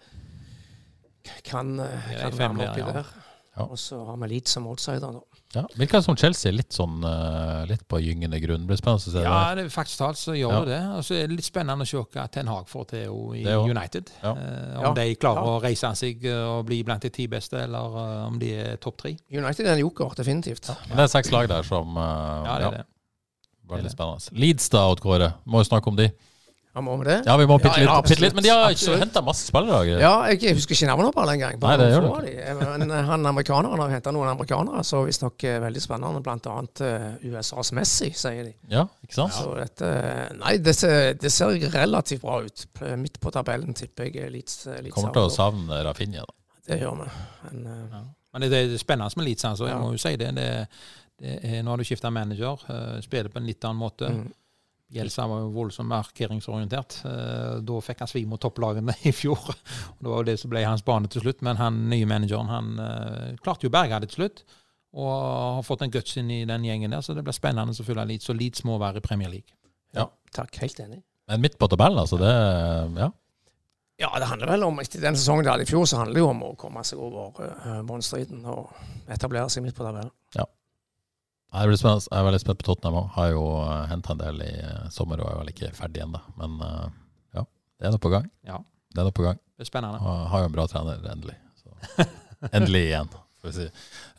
kan, eh, kan være med oppi ja. der. Ja. Og så har vi Leeds som outsider. da. Ja. Virker som Chelsea er litt sånn eh, litt på gyngende grunn. Det blir spennende å se. Ja, det. er faktisk talt så gjør Ja. det det. Og så er det litt spennende å se hva Ten Hag får til i United. Ja. Uh, om Ja. de klarer Ja. å reise seg og bli blant de ti beste, eller uh, om de er topp tre. United er en joker, definitivt. Men det er seks lag der som uh, Ja, det er det. Veldig spennende. Leeds, da, Odd Kåre. Må jo snakke om de. Ja, må vi det? Ja, vi må pitte litt, ja, bitte litt. Men de har ikke henta masse spillere. Ja, jeg husker ikke navnet på alle engang. Nei, det gjør av de. Men eh, han amerikaneren har henta noen amerikanere, så visstnok er veldig spennende. Blant annet eh, USAs Messi, sier de. Ja, ikke sant? Så dette Nei, det ser, det ser relativt bra ut. Midt på tabellen tipper jeg Litt, litt Kommer til å savne Rafinha. Da. Det gjør vi. Men, ja. Men det, det er spennende med Leeds, altså. Jeg Ja. må jo si det. det, det er, nå har du skifta manager, eh, spiller på en litt annen måte. Mm. Gjelsa var jo voldsomt markeringsorientert. Eh, Da fikk han svi mot topplagene i fjor. Og Det var jo det som ble hans bane til slutt. Men han nye manageren han eh, klarte jo å berge det til slutt. Og har fått en guts inn i den gjengen der, så det blir spennende å følge Leeds. Og Leeds må være i Premier League. ja, takk. Helt enig. Men midt på tabellen, altså. Det Ja. Ja, det handler vel om Etter den sesongen de hadde i fjor, så handler det jo om å komme seg over uh, bunnstriden og etablere seg midt på tabellen. Det blir spennende. Jeg er veldig spent på Tottenham òg. Har jo henta en del i eh, sommer og er vel ikke ferdig ennå. Men eh, ja, det er noe på gang. Ja. Det er noe på gang. Det er spennende. Og har jo en bra trener, endelig. Så. Endelig igjen, får vi si.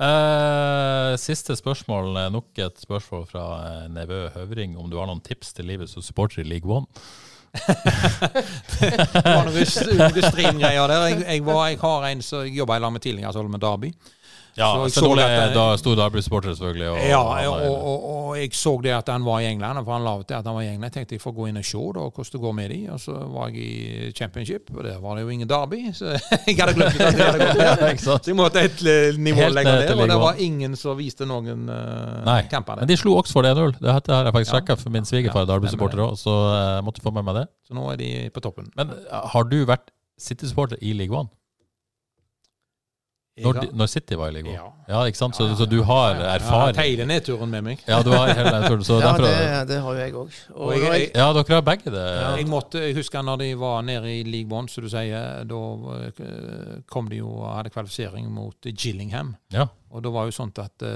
Eh, siste spørsmål. eh, Nok et spørsmål fra eh, nevø Høvring. Om du har noen tips til livet som supporter i League One? Det var noen streamgreier der. Jeg, jeg, var, jeg har en som jobba i lag med tidligere, som holder med Derby. Ja, det- er da stor Derby-supporter, selvfølgelig. Og, Ja, og, er- og, og jeg så det at han var i England, for han la det at han var i England. Jeg tenkte jeg får gå inn og se da, hvordan det går med de, og så var jeg i championship, og der var det jo ingen derby, så jeg hadde glemt at det hadde gått sant? Så jeg måtte et eh, nivå lenger ned og det var ingen som viste noen uh, Nei, der. men de slo Oxford 1-0. Det har jeg faktisk sjekka for min svigerfar, Ja, Derby-supporter òg, så jeg måtte få med meg det. Så nå er de på toppen. Men eh, har du vært City-supporter i League One? Når, har- når City var i Ligo? Ja. Ja, ikke sant? Så, så du har Jeg har erfaring? hele nedturen med meg. Ja, du har hele nedturen. Så Ja, det, det har jo jeg òg. Ja, dere har begge det. Jeg måtte, huske når de var nede i League One, som du sier, da eh, kom de jo og hadde kvalifisering mot Gillingham. Ja. Og da var jo sånt at uh,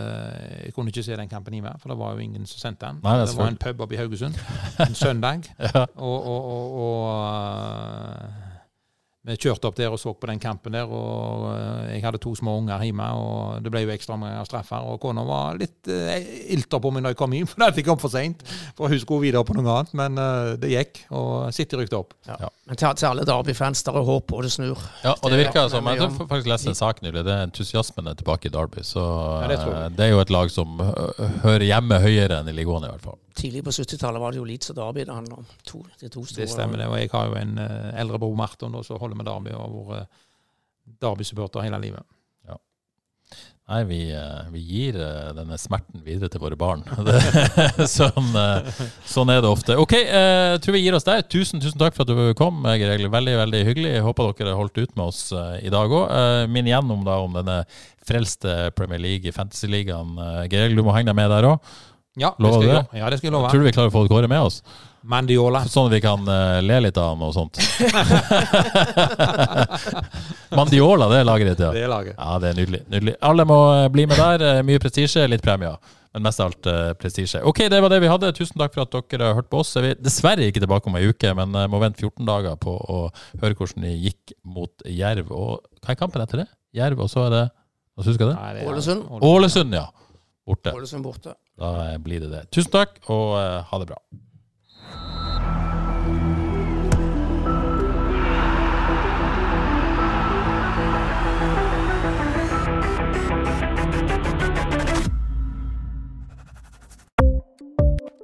jeg kunne ikke se den kampen i meg, for det var jo ingen som sendte den. Nei, det det var en pub oppe i Haugesund en søndag, Ja. og, og, og, og eh, vi kjørte opp der og så på den kampen der, og eh, jeg hadde to små unger hjemme, og det ble jo ekstra mange straffer, og kona var litt uh, ilter på meg når jeg kom hjem, for at jeg kom for sent, for hun skulle videre på noe annet, men eh, det gikk, og City rykte opp. ja. Men til, til alle Derby-fans, der er håp, og det snur. Ja, og det virker som Jeg vi- har faktisk lest en sak nylig. Det er entusiasmen er tilbake i Derby. Så Ja, det tror eh, det er jo et lag som hører hjemme høyere enn i Ligoen, i hvert fall. Tidlig på 70-tallet var det jo Leeds og Derby det handla om. To, de to store. Det stemmer det, og jeg har jo en eh, eldre bror Marton og som holder med Derby, og har vært Derby-supporter hele livet. Nei, vi, eh, vi gir eh, denne smerten videre til våre barn. Sånn, sånn er det ofte. OK, jeg tror vi gir oss der. Tusen tusen takk for at du kom, Greg. Veldig veldig hyggelig. Jeg håper dere holdt ut med oss i dag òg. Minn igjennom da om denne frelste Premier League, Fantasy-ligaen. Geir du må henge deg med der òg. Ja, det skal jeg. Ja, det skal jeg love. Tror du vi klarer å få Kåre med oss? Mandiola. Sånn vi kan uh, le litt av han og sånt. Mandiola, det er laget ditt, ja. Det er laget. Ja, det er nydelig. nydelig. Alle må eh, bli med der. Eh, Mye prestisje, litt premier. Men mest av alt uh, prestisje. Ok, det var det vi hadde. Tusen takk for at dere har hørt på oss. Er vi dessverre ikke tilbake om ei uke, men uh, må vente 14 dager på å høre hvordan det gikk mot Jerv. Og hva er kampen etter det? Jerv, og så er det Hva husker du det? Er- Ålesund. Ålesund, ja. Borte. Ålesund borte. Da blir det det. Tusen takk, og ha det bra.